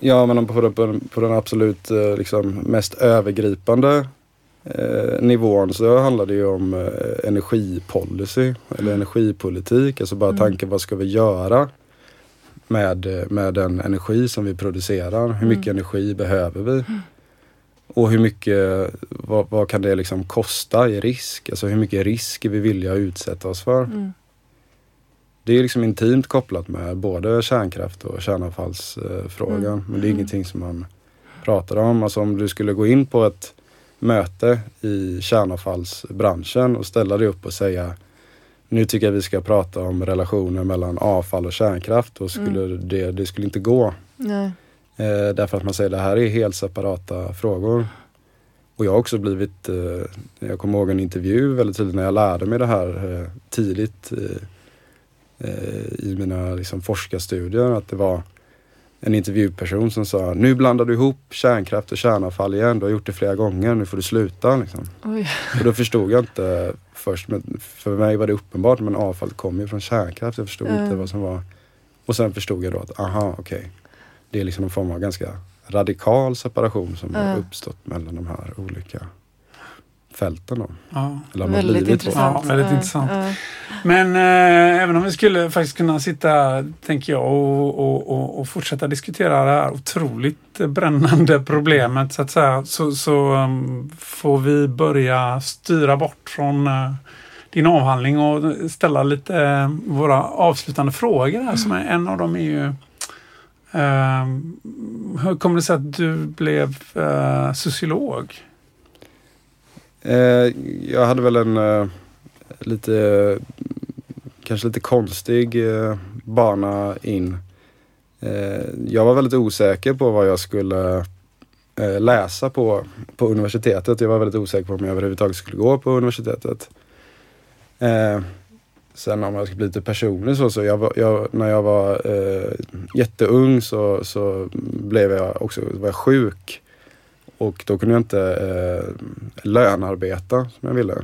Ja, men på, på, på den absolut eh, liksom, mest övergripande eh, nivån så handlar det ju om eh, energipolicy eller energipolitik. Alltså bara mm. tanken vad ska vi göra med, med den energi som vi producerar. Hur mycket mm. energi behöver vi? Mm. Och hur mycket, vad, vad, kan det liksom kosta i risk? Alltså hur mycket risk är vi villiga att utsätta oss för? Mm. Det är liksom intimt kopplat med både kärnkraft och kärnavfallsfrågan. Mm. Men det är mm. ingenting som man pratar om. Alltså om du skulle gå in på ett möte i kärnavfallsbranschen och ställa dig upp och säga nu tycker jag vi ska prata om relationen mellan avfall och kärnkraft och skulle mm. det, det skulle inte gå. Nej. Eh, därför att man säger att det här är helt separata frågor. Och jag har också blivit, eh, jag kommer ihåg en intervju väldigt tidigt när jag lärde mig det här eh, tidigt eh, i mina liksom, forskarstudier. Att det var en intervjuperson som sa nu blandar du ihop kärnkraft och kärnavfall igen. Du har gjort det flera gånger, nu får du sluta. Liksom. Och då förstod jag inte först, men för mig var det uppenbart men avfall kommer ju från kärnkraft. Jag förstod mm. inte vad som var. Och sen förstod jag då att aha, okej. Okay. Det är liksom en form av ganska radikal separation som mm. har uppstått mellan de här olika fälten. Då. Ja. Eller väldigt intressant. Ja, väldigt intressant. Men eh, även om vi skulle faktiskt kunna sitta, tänker jag, och, och, och, och, fortsätta diskutera det här otroligt brännande problemet så att säga, så, så um, får vi börja styra bort från uh, din avhandling och ställa lite uh, våra avslutande frågor här. Som är, en av dem är ju uh, hur kommer det sig att du blev sociolog? Eh, jag hade väl en eh, lite, kanske lite konstig eh, bana in. Eh, jag var väldigt osäker på vad jag skulle eh, läsa på, på universitetet. Jag var väldigt osäker på om jag överhuvudtaget skulle gå på universitetet. Eh, sen om jag ska bli lite personlig så, så jag, jag, när jag var eh, jätteung så, så blev jag också var jag sjuk. Och då kunde jag inte eh, lönarbeta som jag ville.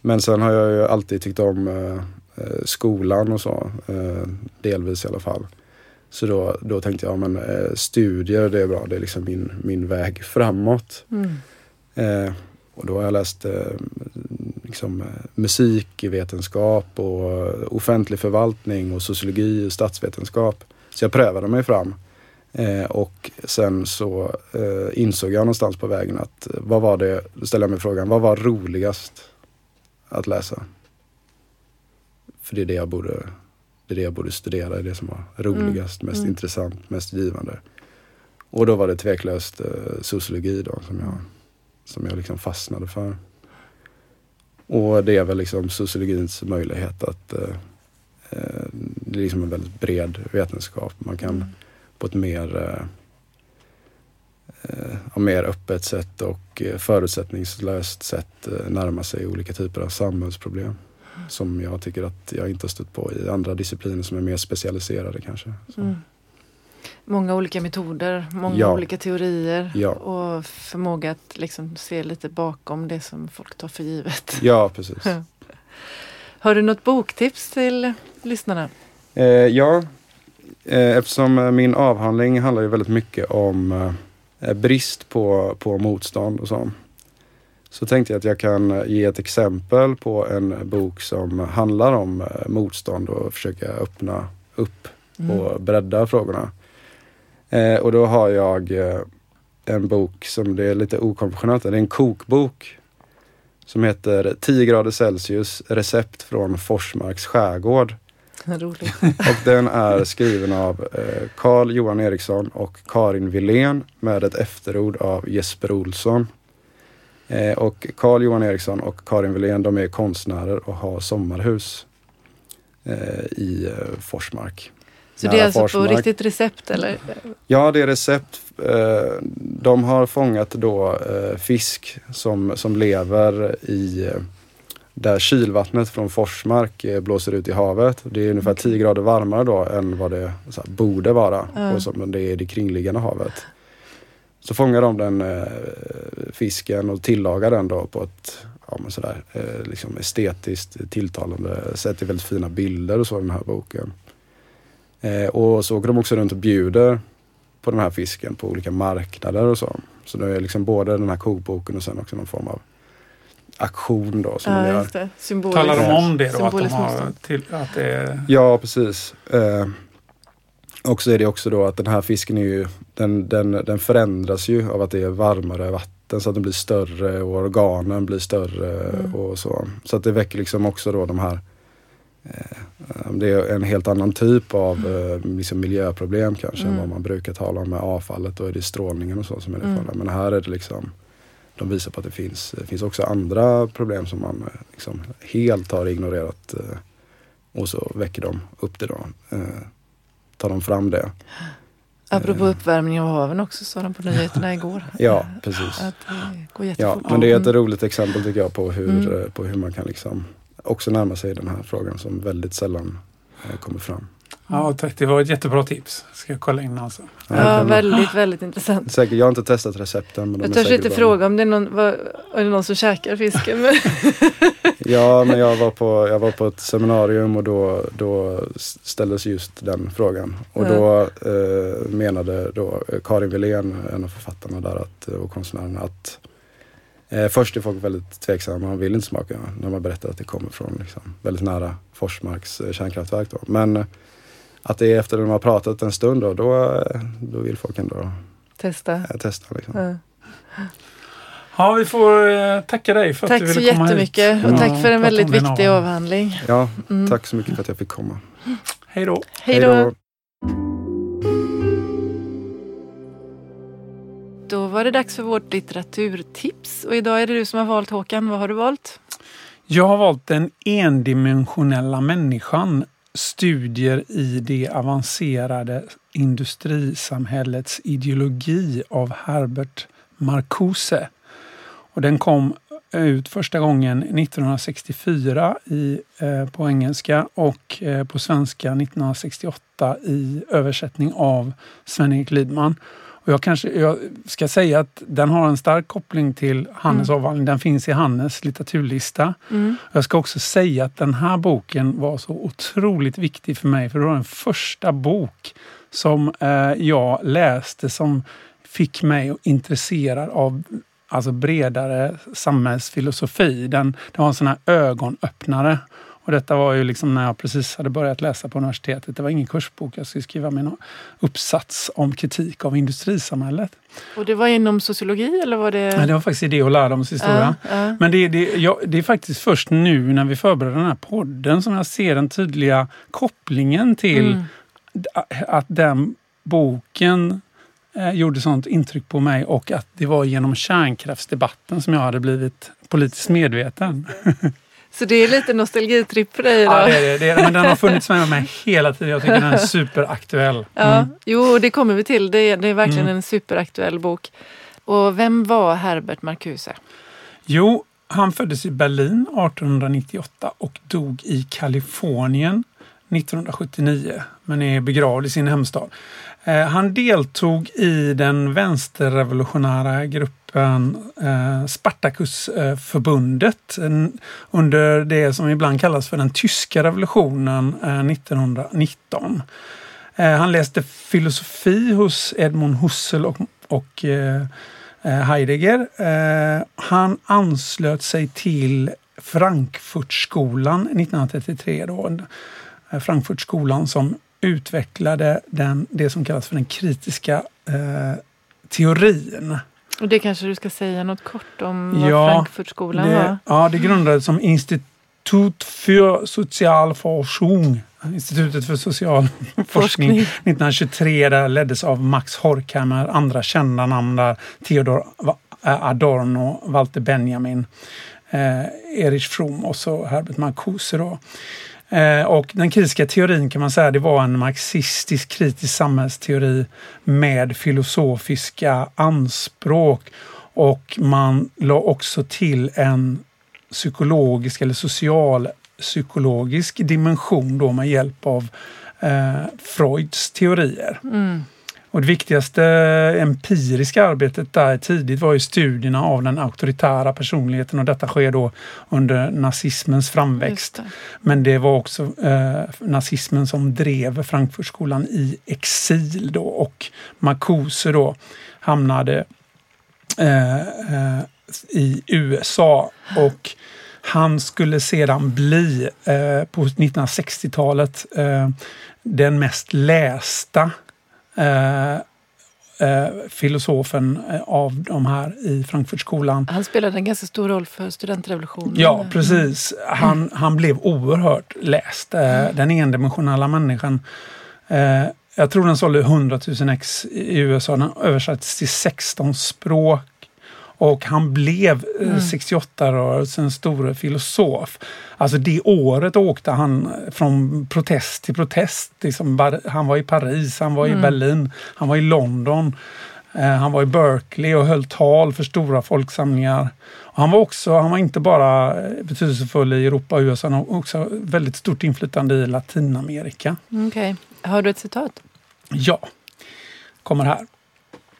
Men sen har jag ju alltid tyckt om eh, eh, skolan och så. Eh, delvis i alla fall. Så då, då tänkte jag, men eh, studier det är bra. Det är liksom min, min väg framåt. Mm. Eh, och då har jag läst eh, liksom, musikvetenskap och offentlig förvaltning och sociologi och statsvetenskap. Så jag prövade mig fram. Eh, och sen så eh, insåg jag någonstans på vägen att eh, vad var det, då ställde jag mig frågan, vad var roligast att läsa? För det är det jag borde, det är det jag borde studera, det är det som var roligast, mm. mest mm. intressant, mest givande. Och då var det tveklöst eh, sociologi då som jag, som jag liksom fastnade för. Och det är väl liksom sociologins möjlighet att eh, eh det är liksom en väldigt bred vetenskap. Man kan mm på ett mer eh, mer öppet sätt och eh, förutsättningslöst sätt eh, närma sig olika typer av samhällsproblem. Som jag tycker att jag inte har stött på i andra discipliner som är mer specialiserade kanske. Mm. Många olika metoder, många ja. olika teorier ja. och förmåga att liksom se lite bakom det som folk tar för givet. Ja, precis. Har du något boktips till lyssnarna? Eh, ja, eh, eftersom min avhandling handlar ju väldigt mycket om eh, brist på, på motstånd och så. Så tänkte jag att jag kan ge ett exempel på en bok som handlar om eh, motstånd och försöka öppna upp mm. och bredda frågorna. Eh, och då har jag eh, en bok som det är lite okonventionellt. Det är en kokbok som heter 10 grader Celsius recept från Forsmarks skärgård. Roligt. Och den är skriven av Carl eh, Johan Eriksson och Karin Wilén med ett efterord av Jesper Olsson. Eh, och Carl Johan Eriksson och Karin Wilén de är konstnärer och har sommarhus eh, i Forsmark. Så det är alltså Forsmark. på riktigt recept eller? Ja, det är recept. De har fångat då fisk som, som lever i där kylvattnet från Forsmark blåser ut i havet. Det är ungefär 10 grader varmare då än vad det här, borde vara mm. och som det är i det kringliggande havet. Så fångar de den eh, fisken och tillagar den då på ett ja, men sådär, eh, liksom estetiskt tilltalande sätt. Det är väldigt fina bilder och så i den här boken. Eh, och så åker de också runt och bjuder på den här fisken på olika marknader och så. Så det är liksom både den här kokboken och sen också någon form av aktion då. Som ja, just det. Talar de om det då? Att, de har till, att det är... Ja, precis. Eh, och så är det också då att den här fisken är ju, den, den, den förändras ju av att det är varmare vatten så att den blir större och organen blir större mm. och så. Så att det väcker liksom också då de här eh, det är en helt annan typ av mm. liksom miljöproblem kanske mm. än vad man brukar tala om med avfallet. Då är det strålningen och så som är det mm. Men här är det liksom De visar på att det finns, det finns också andra problem som man eh, liksom helt har ignorerat. Och så väcker de upp det då tar de fram det. Apropå eh. uppvärmning av haven också sa de på nyheterna igår. ja, precis. Att det går ja, men det är ett roligt exempel tycker jag på hur, mm. Eh, på hur man kan liksom också närma sig den här frågan som väldigt sällan eh, kommer fram. Ja, tack. Det var ett jättebra tips. Ska jag kolla in alltså. Ja, väldigt, väldigt intressant. Säkert, jag har inte testat recepten. Men jag törs inte fråga om det är någon, var, är det någon som käkar fisken. ja, men jag var, på, jag var på ett seminarium och då, då ställdes just den frågan. Och då eh, menade då Karin Wilén, en av författarna där att, och konstnärerna, att eh, först är folk väldigt tveksamma, man vill inte smaka när man berättar att det kommer från liksom, väldigt nära Forsmarks eh, kärnkraftverk. Då. Men att det är efter att de har pratat en stund då, då, då vill folk ändå testa. Äh, testa liksom. ja. Ja, vi får eh, tacka dig för tack att du ville komma hit. Tack så jättemycket och tack för en väldigt viktig avhandling. Ja, mm. tack så mycket för att jag fick komma. Hej då. Hej då. Då var det dags för vårt litteraturtips och idag är det du som har valt Håkan. Vad har du valt? Jag har valt Den endimensionella människan studier i det avancerade industrisamhällets ideologi av Herbert Marcuse. Och den kom eh, ut första gången 1964 i, eh, på engelska och eh, på svenska 1968 i översättning av Sven-Erik Lidman. Och jag, kanske, jag ska säga att den har en stark koppling till Hannes mm. avhandling. Den finns i Hannes litteraturlista. Mm. Jag ska också säga att den här boken var så otroligt viktig för mig för det var den första bok som eh, jag läste som fick mig intresserad av alltså bredare samhällsfilosofi. Den, den var en sån här ögonöppnare. Och detta var ju liksom när jag precis hade börjat läsa på universitetet. Det var ingen kursbok. Jag skulle skriva min uppsats om kritik av industrisamhället. Och det var inom sociologi eller var det? Nej, det var faktiskt idé och lärdomshistoria. Uh, uh. Men det, det, jag, det är faktiskt först nu när vi förbereder den här podden som jag ser den tydliga kopplingen till mm. att den boken eh, gjorde sånt intryck på mig och att det var genom kärnkraftsdebatten som jag hade blivit politiskt medveten. Så det är lite nostalgitripp för dig idag? Ja, det är det. Men den har funnits med mig hela tiden. Jag tycker den är superaktuell. Ja, mm. Jo, det kommer vi till. Det är, det är verkligen mm. en superaktuell bok. Och vem var Herbert Marcuse? Jo, han föddes i Berlin 1898 och dog i Kalifornien 1979 men är begravd i sin hemstad. Eh, han deltog i den vänsterrevolutionära gruppen eh, Spartacusförbundet eh, under det som ibland kallas för den tyska revolutionen eh, 1919. Eh, han läste filosofi hos Edmund Husserl och, och eh, Heidegger. Han anslöt sig till Frankfurtskolan 1933. Då, Frankfurtskolan som utvecklade den, det som kallas för den kritiska eh, teorin. Och det kanske du ska säga något kort om vad ja, Frankfurtskolan det, var? Ja, det grundades som Institut för social forskning. Institutet för social forskning 1923 där leddes av Max Horkheimer, andra kända namn där Theodor Adorno, Walter Benjamin, eh, Erich Fromm och så Herbert Marcuse. Då. Eh, och den kritiska teorin kan man säga det var en marxistisk kritisk samhällsteori med filosofiska anspråk. Och man la också till en psykologisk eller social psykologisk dimension då med hjälp av eh, Freuds teorier. Mm. Och det viktigaste empiriska arbetet där tidigt var ju studierna av den auktoritära personligheten och detta sker då under nazismens framväxt. Det. Men det var också eh, nazismen som drev Frankfurtskolan i exil då och Marcuse då hamnade eh, eh, i USA och han skulle sedan bli eh, på 1960-talet eh, den mest lästa Eh, eh, filosofen eh, av de här i Frankfurtskolan. Han spelade en ganska stor roll för studentrevolutionen. Ja, precis. Han, han blev oerhört läst. Mm. Den endimensionella människan. Jag tror den sålde 100 000 ex i USA. Den översattes till 16 språk och han blev eh, mm. 68-rörelsens store filosof. Alltså det året åkte han från protest till protest. Liksom, han var i Paris, han var mm. i Berlin, han var i London. Eh, han var i Berkeley och höll tal för stora folksamlingar. Han var också, han var inte bara eh, betydelsefull i Europa och USA, han har också väldigt stort inflytande i Latinamerika. Okej. Okay. Har du ett citat? Ja, kommer här.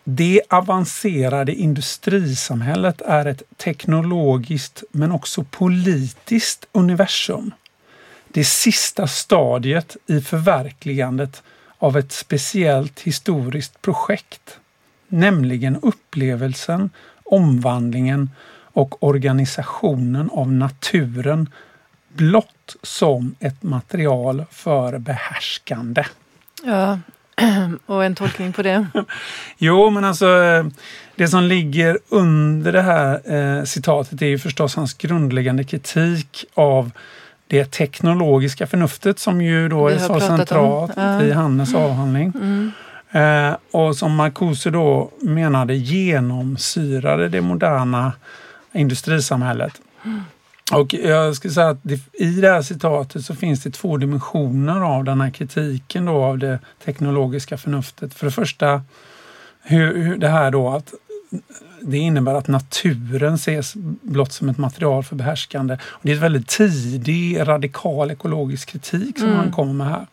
Det avancerade industrisamhället är ett teknologiskt men också politiskt universum. Det sista stadiet i förverkligandet av ett speciellt historiskt projekt, nämligen upplevelsen, omvandlingen och organisationen av naturen blott som ett material för behärskande. Ja, och en tolkning på det? jo, men alltså det som ligger under det här eh, citatet är ju förstås hans grundläggande kritik av det teknologiska förnuftet som ju då är så centralt ja. i Hannes avhandling. Mm. Eh, och som Marcuse då menade genomsyrade det moderna industrisamhället. Mm. Och jag skulle säga att det, i det här citatet så finns det två dimensioner av den här kritiken då av det teknologiska förnuftet. För det första hur, hur det här då att det innebär att naturen ses blott som ett material för behärskande. Och det är en väldigt tidig radikal ekologisk kritik som mm. han kommer med här.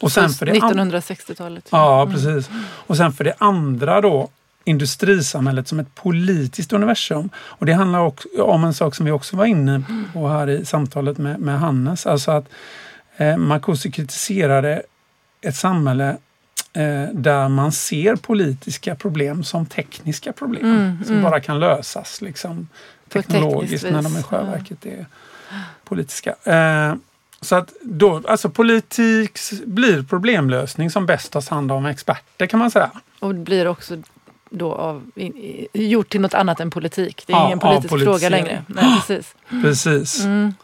Och sen för det 1960-talet. Ja, precis. Och sen för det andra då industrisamhället som ett politiskt universum. Och det handlar också om en sak som vi också var inne på här i samtalet med, med Hannes. Alltså att eh, Marcuse kritiserade ett samhälle eh, där man ser politiska problem som tekniska problem mm, som mm. bara kan lösas liksom, teknologiskt när de i sjöverket är politiska. Eh, så att då, alltså politik blir problemlösning som bäst tas hand om experter kan man säga. Och blir också då av, gjort till något annat än politik. Det är ja, ingen politisk ja, fråga längre. Nej, precis. precis. Mm.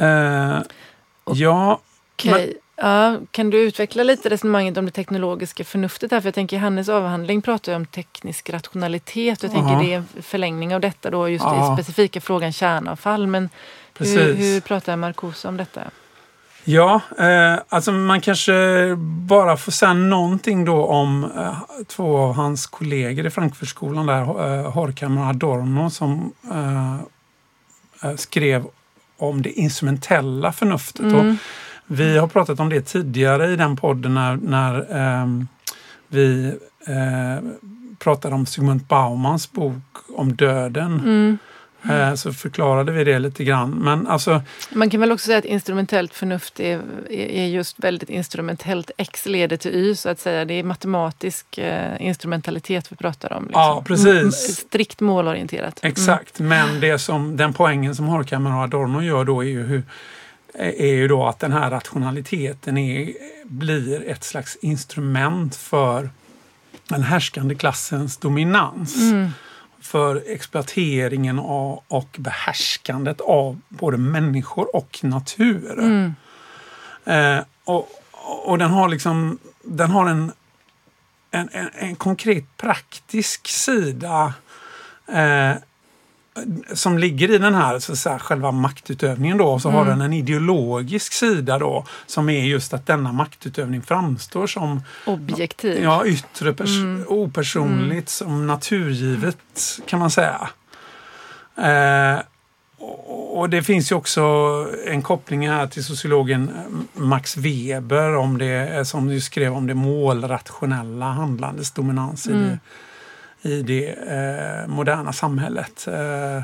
Uh, ja. Okay. Ja, kan du utveckla lite resonemanget om det teknologiska förnuftet här? För jag tänker Hannes avhandling pratar ju om teknisk rationalitet. Jag tänker det är en förlängning av detta då just i specifika frågan kärnavfall. Men. Hur, hur pratar Marcuse om detta? Ja, eh, alltså man kanske bara får säga någonting då om eh, två av hans kollegor i Frankfurtskolan där, eh, Horkheimer och Adorno som eh, eh, skrev om det instrumentella förnuftet. Mm. Vi har pratat om det tidigare i den podden när, när ehm, vi eh, pratade om Sigmund Baumans bok om döden. Mm. Eh, så förklarade vi det lite grann. Men alltså, Man kan väl också säga att instrumentellt förnuft är, är just väldigt instrumentellt. X leder till Y så att säga. Det är matematisk eh, instrumentalitet vi pratar om. Liksom. Ja, precis. M- strikt målorienterat. Exakt, men det som, den poängen som Horkheimer och Adorno gör då är ju, hur, är ju då att den här rationaliteten är, blir ett slags instrument för den härskande klassens dominans. Mm. För exploateringen av, och behärskandet av både människor och natur. Mm. Eh, och, och den har liksom den har en, en, en, en konkret praktisk sida eh, som ligger i den här så säga, själva maktutövningen då. Så har Mm. den en ideologisk sida då som är just att denna maktutövning framstår som Objektiv. ja, yttre, pers- Mm. opersonligt, som naturgivet kan man säga. Eh, och och det finns ju också en koppling här till sociologen Max Weber om det, som ju skrev om det målrationella handlandets dominans i Mm. det, i det eh, moderna samhället. Eh,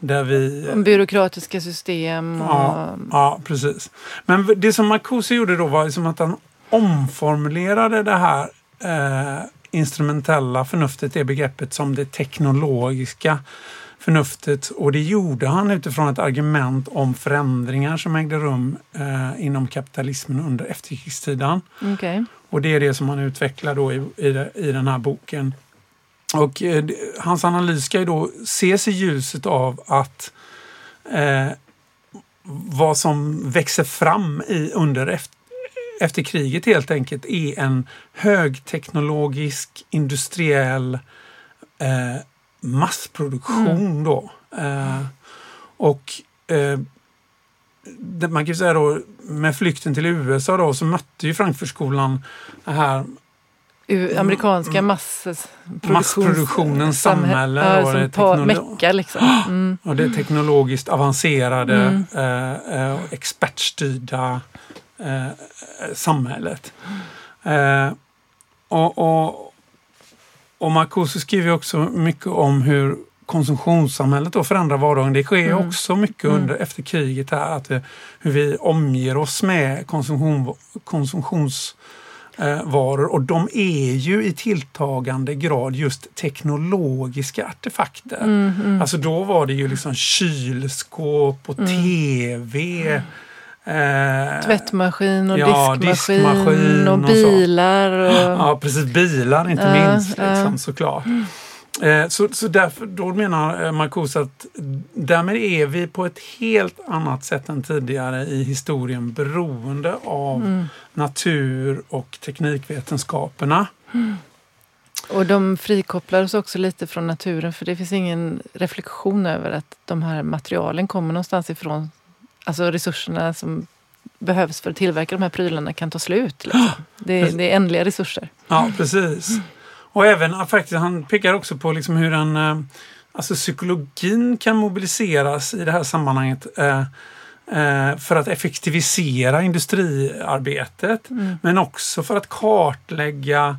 där vi... Byråkratiska system. Och, Ja, ja, precis. Men det som Marcuse gjorde då var liksom att han omformulerade det här eh, instrumentella förnuftet, det begreppet, som det teknologiska förnuftet. Och det gjorde han utifrån ett argument om förändringar som ägde rum eh, inom kapitalismen under efterkrigstiden. Okej. Och det är det som han utvecklar då i, i, i den här boken. Och eh, hans analys ska ju då ses i ljuset av att eh, vad som växer fram i, under efter, efter kriget helt enkelt är en högteknologisk industriell eh, massproduktion då. Eh, och eh, man kan ju säga då med flykten till USA då så mötte ju Frankfurtskolan det här Amerikanska Mm. Massproduktionens samhälle Ja, och det teknolo- Mecka liksom. Mm. och det teknologiskt avancerade Mm. eh, eh, och expertstyrda eh, eh, samhället. Eh, och, och, och Marcuse skriver också mycket om hur konsumtionssamhället då förändrar vardagen. Det sker Mm. också mycket Mm. under efter kriget här. Att vi, hur vi omger oss med konsumtion, konsumtionsvaror och de är ju i tilltagande grad just teknologiska artefakter. Mm, mm. Alltså då var det ju liksom kylskåp och Mm. tv. Eh, Tvättmaskin och ja, diskmaskin, diskmaskin och och bilar. Och, Ja, precis. Bilar inte Ja, minst, liksom, såklart. Eh, så, så därför, då menar eh, Marcuse att därmed är vi på ett helt annat sätt än tidigare i historien beroende av Mm. natur och teknikvetenskaperna. och de frikopplar oss också lite från naturen för det finns ingen reflektion över att de här materialen kommer någonstans ifrån. Alltså resurserna som behövs för att tillverka de här prylarna kan ta slut. Liksom. Det, är- det är ändliga resurser. Ja, precis. Och även ja, faktiskt, han pekar också på liksom hur en, eh, alltså psykologin kan mobiliseras i det här sammanhanget eh, eh, för att effektivisera industriarbetet. Mm. Men också för att kartlägga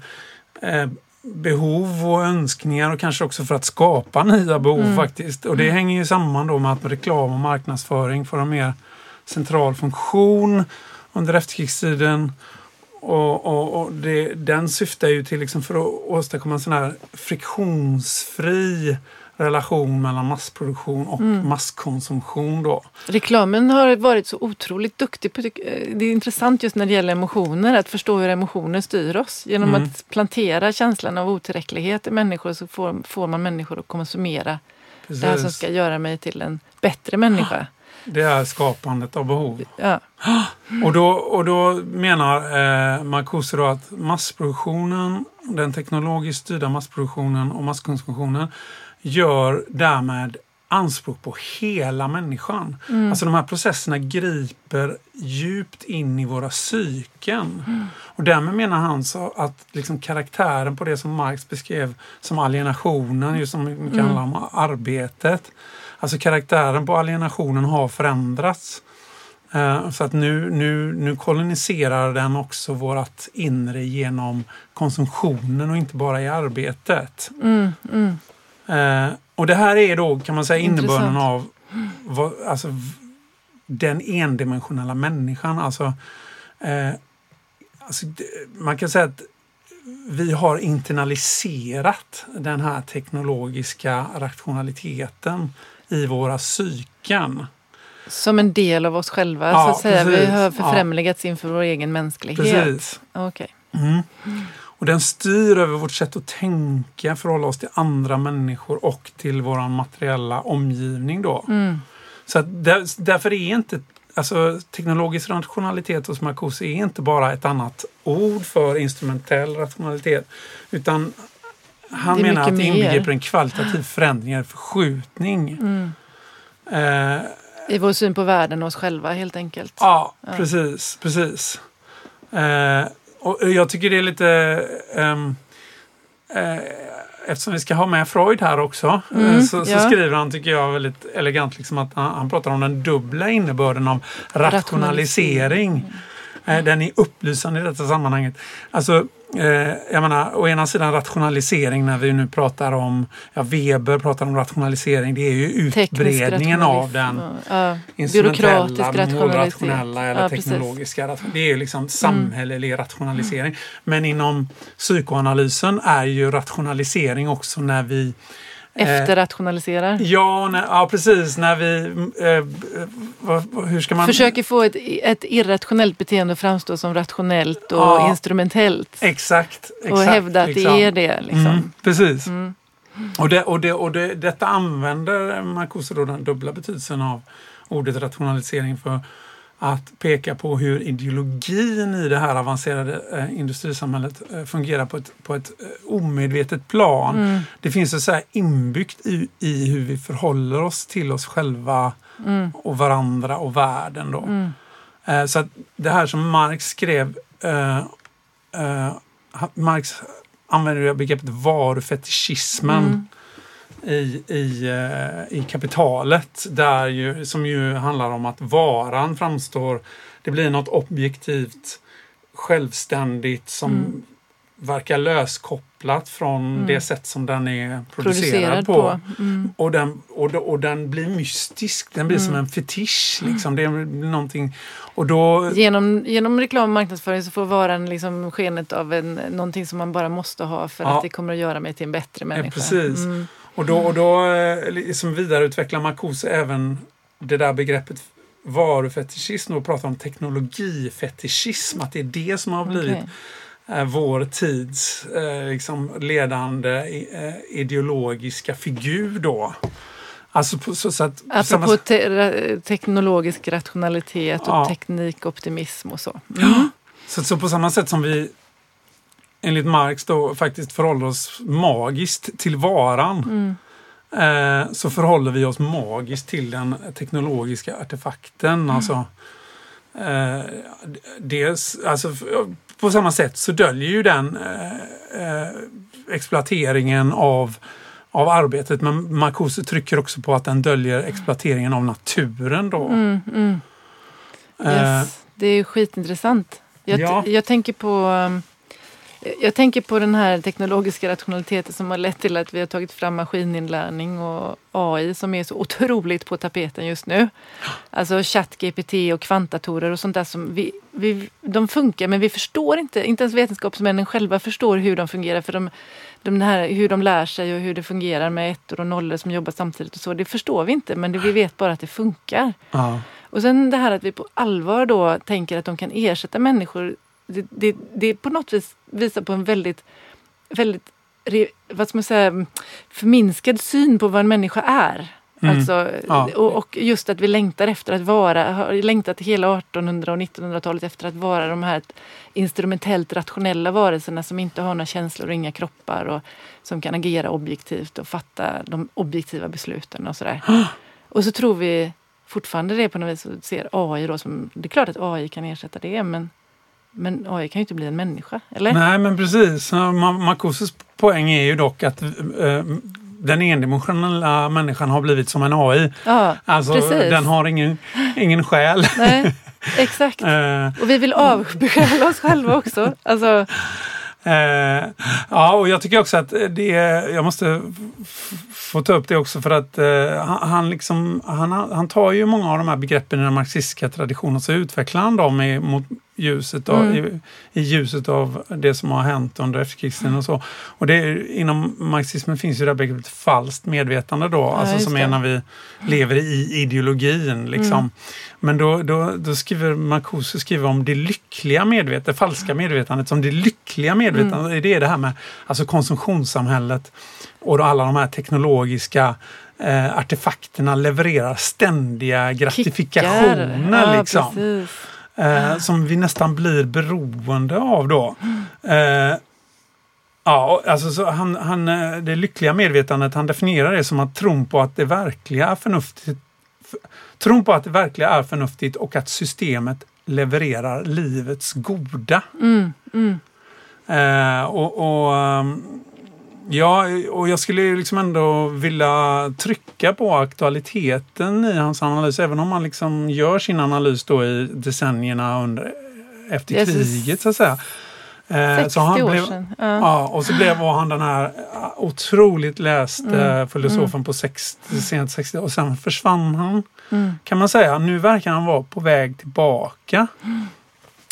eh, behov och önskningar och kanske också för att skapa nya behov Mm. faktiskt. Och det hänger ju samman då med att reklam och marknadsföring får en mer central funktion under efterkrigstiden. Och, och, och det, den syftar ju till liksom för att åstadkomma en sån här friktionsfri relation mellan massproduktion och Mm. masskonsumtion. Då. Reklamen har varit så otroligt duktig på, eh, det är intressant just när det gäller emotioner, att förstå hur emotioner styr oss. Genom Mm. att plantera känslan av otillräcklighet i människor så får, får man människor att konsumera det här som Precis. ska göra mig till en bättre människa. Det är skapandet av behov. Ja. Och då, och då menar eh, Marcuse då att massproduktionen, den teknologiskt styrda massproduktionen och masskonsumtionen gör därmed anspråk på hela människan. Alltså de här processerna griper djupt in i våra psyken. Och därmed menar han så att liksom karaktären på det som Marx beskrev som alienationen, just som mycket handlar om arbetet. Alltså karaktären på alienationen har förändrats. Eh, Så att nu, nu, nu koloniserar den också vårt inre genom konsumtionen och inte bara i arbetet. Mm, mm. Eh, och det här är då kan man säga innebörden av vad, alltså, den endimensionella människan. Alltså, eh, alltså, man kan säga att vi har internaliserat den här teknologiska rationaliteten i våra psyken. Som en del av oss själva, Ja, så att säga. Vi precis. har Ja. förfrämligats inför vår egen mänsklighet. Precis. Okej. Mm. Och den styr över vårt sätt att tänka, förhålla oss till andra människor och till vår materiella omgivning. Då. Mm. Så där, därför är inte alltså, teknologisk rationalitet hos Marcuse är inte bara ett annat ord för instrumentell rationalitet. Utan han menar att det inbegriper en kvalitativ förändring, en förskjutning. Mm. Eh, I vår syn på världen och oss själva helt enkelt. Ja, Ja. precis. precis. Eh, och jag tycker det är lite... ehm, eh, eftersom vi ska ha med Freud här också Mm, eh, så, så ja. skriver han, tycker jag, väldigt elegant liksom att han, han pratar om den dubbla innebörden av rationalisering. Eh, den är upplysande i detta sammanhanget. Alltså, eh, jag menar, å ena sidan rationalisering när vi nu pratar om, ja, Weber pratar om rationalisering, det är ju utbredningen av den Ja, instrumentella, målrationella eller Ja, precis. Mm. teknologiska. ration- Det är ju liksom samhällelig rationalisering. Men inom psykoanalysen är ju rationalisering också när vi eh, Efterrationaliserar. Ja, när, ja, precis. När vi... Eh, vad- hur ska man... Försöker få ett, ett irrationellt beteende att framstå som rationellt och Ja. instrumentellt. Exakt. exakt och hävda att liksom. det är det. Liksom. Mm, precis. Mm. Och, det, och, det, och det, detta använder Marcuse då den dubbla betydelsen av ordet rationalisering för att peka på hur ideologin i det här avancerade eh, industrisamhället eh, fungerar på ett, på ett eh, omedvetet plan. Mm. Det finns så, så här inbyggt i, i hur vi förhåller oss till oss själva Mm. och varandra och världen. Då. Mm. Så att det här som Marx skrev, eh, eh, Marx använder ju begreppet varufetischismen Mm. I, i, eh, i kapitalet, där ju, som ju handlar om att varan framstår, det blir något objektivt självständigt som Mm. verkar löskopplat från Mm. det sätt som den är producerad, Producerad på. på. Mm. Och, den, och, och den blir mystisk, den blir som Mm. en fetisch. Liksom. Det är någonting, och då, Genom, genom reklam och marknadsföring så får varan liksom skenet av en, någonting som man bara måste ha för Ja. att det kommer att göra mig till en bättre människa. precis. Mm. och då, och då eh, liksom vidareutvecklar Marcuse även det där begreppet varufetischism och pratar om teknologifetischism. Att det är det som har blivit Okej. eh, vår tids eh, liksom ledande ideologiska figur då. Alltså på, så, så att, på samma Apropå sätt- te teknologisk rationalitet och Ja. teknikoptimism och så. Ja. Så, så på samma sätt som vi enligt Marx då faktiskt förhåller oss magiskt till varan Mm. eh, så förhåller vi oss magiskt till den teknologiska artefakten. Mm. Alltså, eh, dels, alltså, på samma sätt så döljer ju den eh, eh, exploateringen av av arbetet men Marcuse trycker också på att den döljer exploateringen av naturen. Då. Mm, mm. Eh, Yes. Det är ju skitintressant. Jag, Ja. jag, tänker på, um, jag tänker på den här teknologiska rationaliteten som har lett till att vi har tagit fram maskininlärning och AI som är så otroligt på tapeten just nu. Alltså ChatGPT och kvantdatorer och sånt där som vi, vi, de funkar men vi förstår inte, inte ens vetenskapsmännen själva förstår hur de fungerar. För de, de här, hur de lär sig och hur det fungerar med ettor och nollor som jobbar samtidigt och så. Det förstår vi inte men det, vi vet bara att det funkar. ja. Och sen det här att vi på allvar då tänker att de kan ersätta människor. Det, det, det på något vis visar på en väldigt, väldigt vad ska man säga, förminskad syn på vad en människa är. Mm. Alltså, ja. och, och, just att vi längtar efter att vara, har längtat hela 1800 och 1900-talet efter att vara de här instrumentellt rationella varelserna som inte har några känslor och inga kroppar och som kan agera objektivt och fatta de objektiva besluten och sådär. och så tror vi fortfarande det på något vis och ser AI då som, det är klart att AI kan ersätta det men men AI kan ju inte bli en människa, eller? Nej, men precis. Marcoses poäng är ju dock att eh, den endimensionella människan har blivit som en AI. Ja, alltså, precis. den har ingen, ingen själ. Nej, exakt. Eh. och vi vill avsjäla oss själva också. Alltså, Eh, ja, och jag tycker också att det jag måste få ta upp det också för att eh, han, liksom, han, han tar ju många av de här begreppen i den marxistiska traditionen och så utvecklar han dem i, mot ljuset av, mm. i, i, ljuset av det som har hänt under efterkrigstiden och så. Och det, inom marxismen finns ju det här begreppet falskt medvetande då, ja, alltså som är när vi lever i ideologin. Liksom. Mm. Men då, då, då skriver Marcuse skriver om det lyckliga medvetandet, det falska medvetandet som det lyckliga medvetandet. Mm. Det är det här med alltså konsumtionssamhället och alla de här teknologiska eh, artefakterna levererar ständiga gratifikationer. Ja, liksom, eh, som vi nästan blir beroende av då. Eh, Ja, alltså så han, han, eh, det lyckliga medvetandet, han definierar det som att tron på att det verkliga är förnuftigt Tron på att det verkliga är förnuftigt och att systemet levererar livets goda. Mm, mm. Eh, och, och, ehm, ja, och jag skulle liksom ändå vilja trycka på aktualiteten i hans analys, även om han liksom gör sin analys då i decennierna under, efter Jesus. kriget så att säga. 60 så han år blev, sedan. Ja. ja. och så blev han den här otroligt läste mm. filosofen mm. på 60, sent 60 och sen försvann han. Mm. Kan man säga. Nu verkar han vara på väg tillbaka. Mm.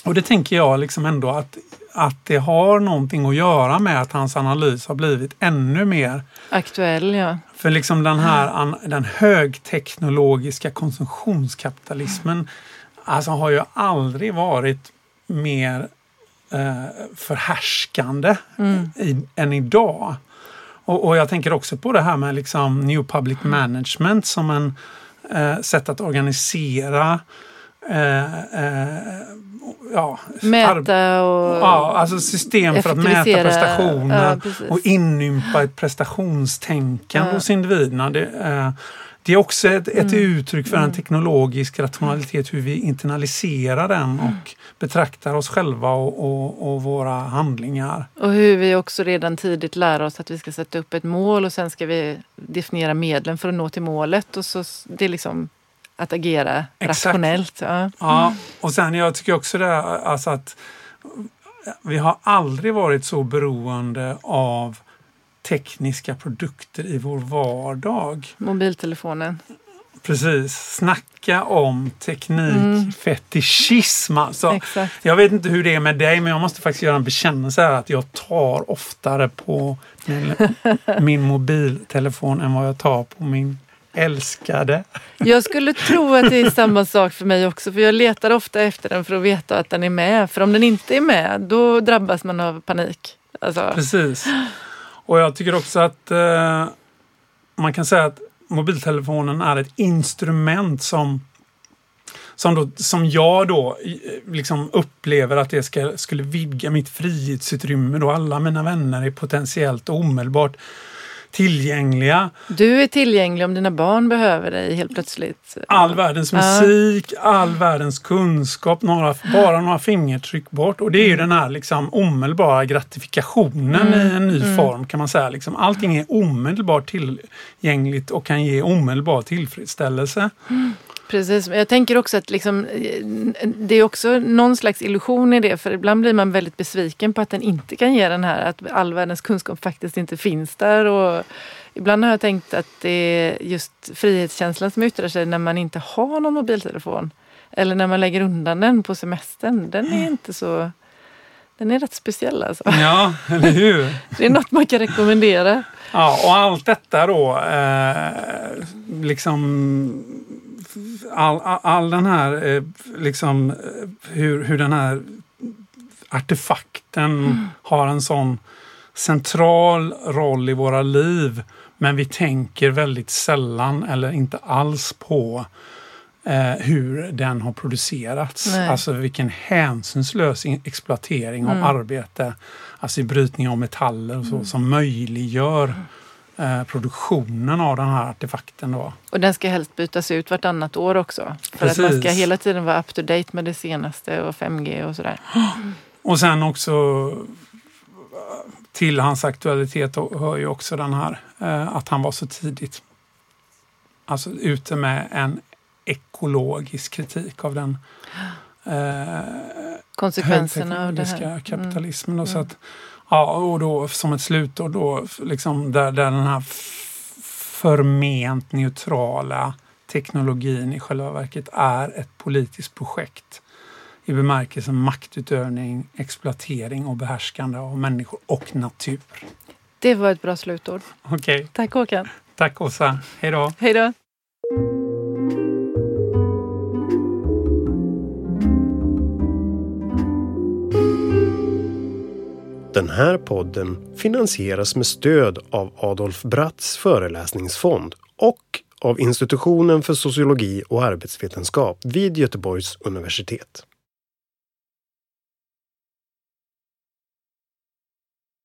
Och det tänker jag liksom ändå att, att det har någonting att göra med att hans analys har blivit ännu mer aktuell. Ja. För liksom den här den högteknologiska konsumtionskapitalismen alltså har ju aldrig varit mer eh, förhärskande mm. i, än idag. Och, och, jag tänker också på det här med liksom New Public Management som en eh, sätt att organisera ja, Mäta och ja, alltså system för att mäta prestationer ja, och inympa ett prestationstänkande ja. hos individerna. Det, eh, det är också ett, ett mm. uttryck för en mm. teknologisk rationalitet, hur vi internaliserar den mm. och betraktar oss själva och, och, och, våra handlingar. Och hur vi också redan tidigt lär oss att vi ska sätta upp ett mål och sen ska vi definiera medlen för att nå till målet. Och så det är liksom att agera Exakt. rationellt. Ja. ja, och sen jag tycker också det alltså att vi har aldrig varit så beroende av tekniska produkter i vår vardag. Mobiltelefonen. Precis, snacka om teknikfetischism. Mm. Alltså, jag vet inte hur det är med dig men jag måste faktiskt göra en bekännelse här att jag tar oftare på min, min mobiltelefon än vad jag tar på min älskade. Jag skulle tro att det är samma sak för mig också för jag letar ofta efter den för att veta att den är med. För om den inte är med då drabbas man av panik. Alltså. Precis. Och jag tycker också att eh, man kan säga att mobiltelefonen är ett instrument som som, då, som jag då liksom upplever att det ska, skulle vidga mitt frihetsutrymme då alla mina vänner är potentiellt omedelbart tillgängliga. Du är tillgänglig om dina barn behöver dig helt plötsligt. All världens musik, all världens kunskap, några, bara några fingertryck bort. Och det är ju den här liksom omedelbara gratifikationen mm. i en ny mm. form kan man säga. Liksom, allting är omedelbart tillgängligt och kan ge omedelbar tillfredsställelse. Mm. Precis, jag tänker också att liksom, det är också någon slags illusion i det för ibland blir man väldigt besviken på att den inte kan ge den här, att all världens kunskap faktiskt inte finns där. Och ibland har jag tänkt att det är just frihetskänslan som yttrar sig när man inte har någon mobiltelefon. Eller när man lägger undan den på semestern. Den är inte så... Den är rätt speciell alltså. Ja, eller hur? det är något man kan rekommendera. Ja, och allt detta då eh, liksom all, all, all den här, eh, liksom eh, hur, hur den här artefakten mm. har en sån central roll i våra liv Men vi tänker väldigt sällan eller inte alls på eh, hur den har producerats. Nej. Alltså vilken hänsynslös in- exploatering av Mm. arbete, alltså i brytning av metaller och så, som möjliggör eh, produktionen av den här artefakten. Då. Och den ska helst bytas ut vartannat år också. För att man ska Precis. hela tiden vara up to date med det senaste och 5G och sådär. Och sen också till hans aktualitet hör ju också den här eh, att han var så tidigt alltså ute med en ekologisk kritik av den eh, Konsekvenserna av det här. Mm. kapitalismen. Och, så att, ja, och då som ett slutord då, liksom där, där den här förment neutrala teknologin i själva verket är ett politiskt projekt i bemärkelsen maktutövning, exploatering och behärskande av människor och natur. Det var ett bra slutord. Okej, Tack Håkan. tack Åsa. Hej då. Hej då. Den här podden finansieras med stöd av Adolf Bratts föreläsningsfond och av Institutionen för sociologi och arbetsvetenskap vid Göteborgs universitet.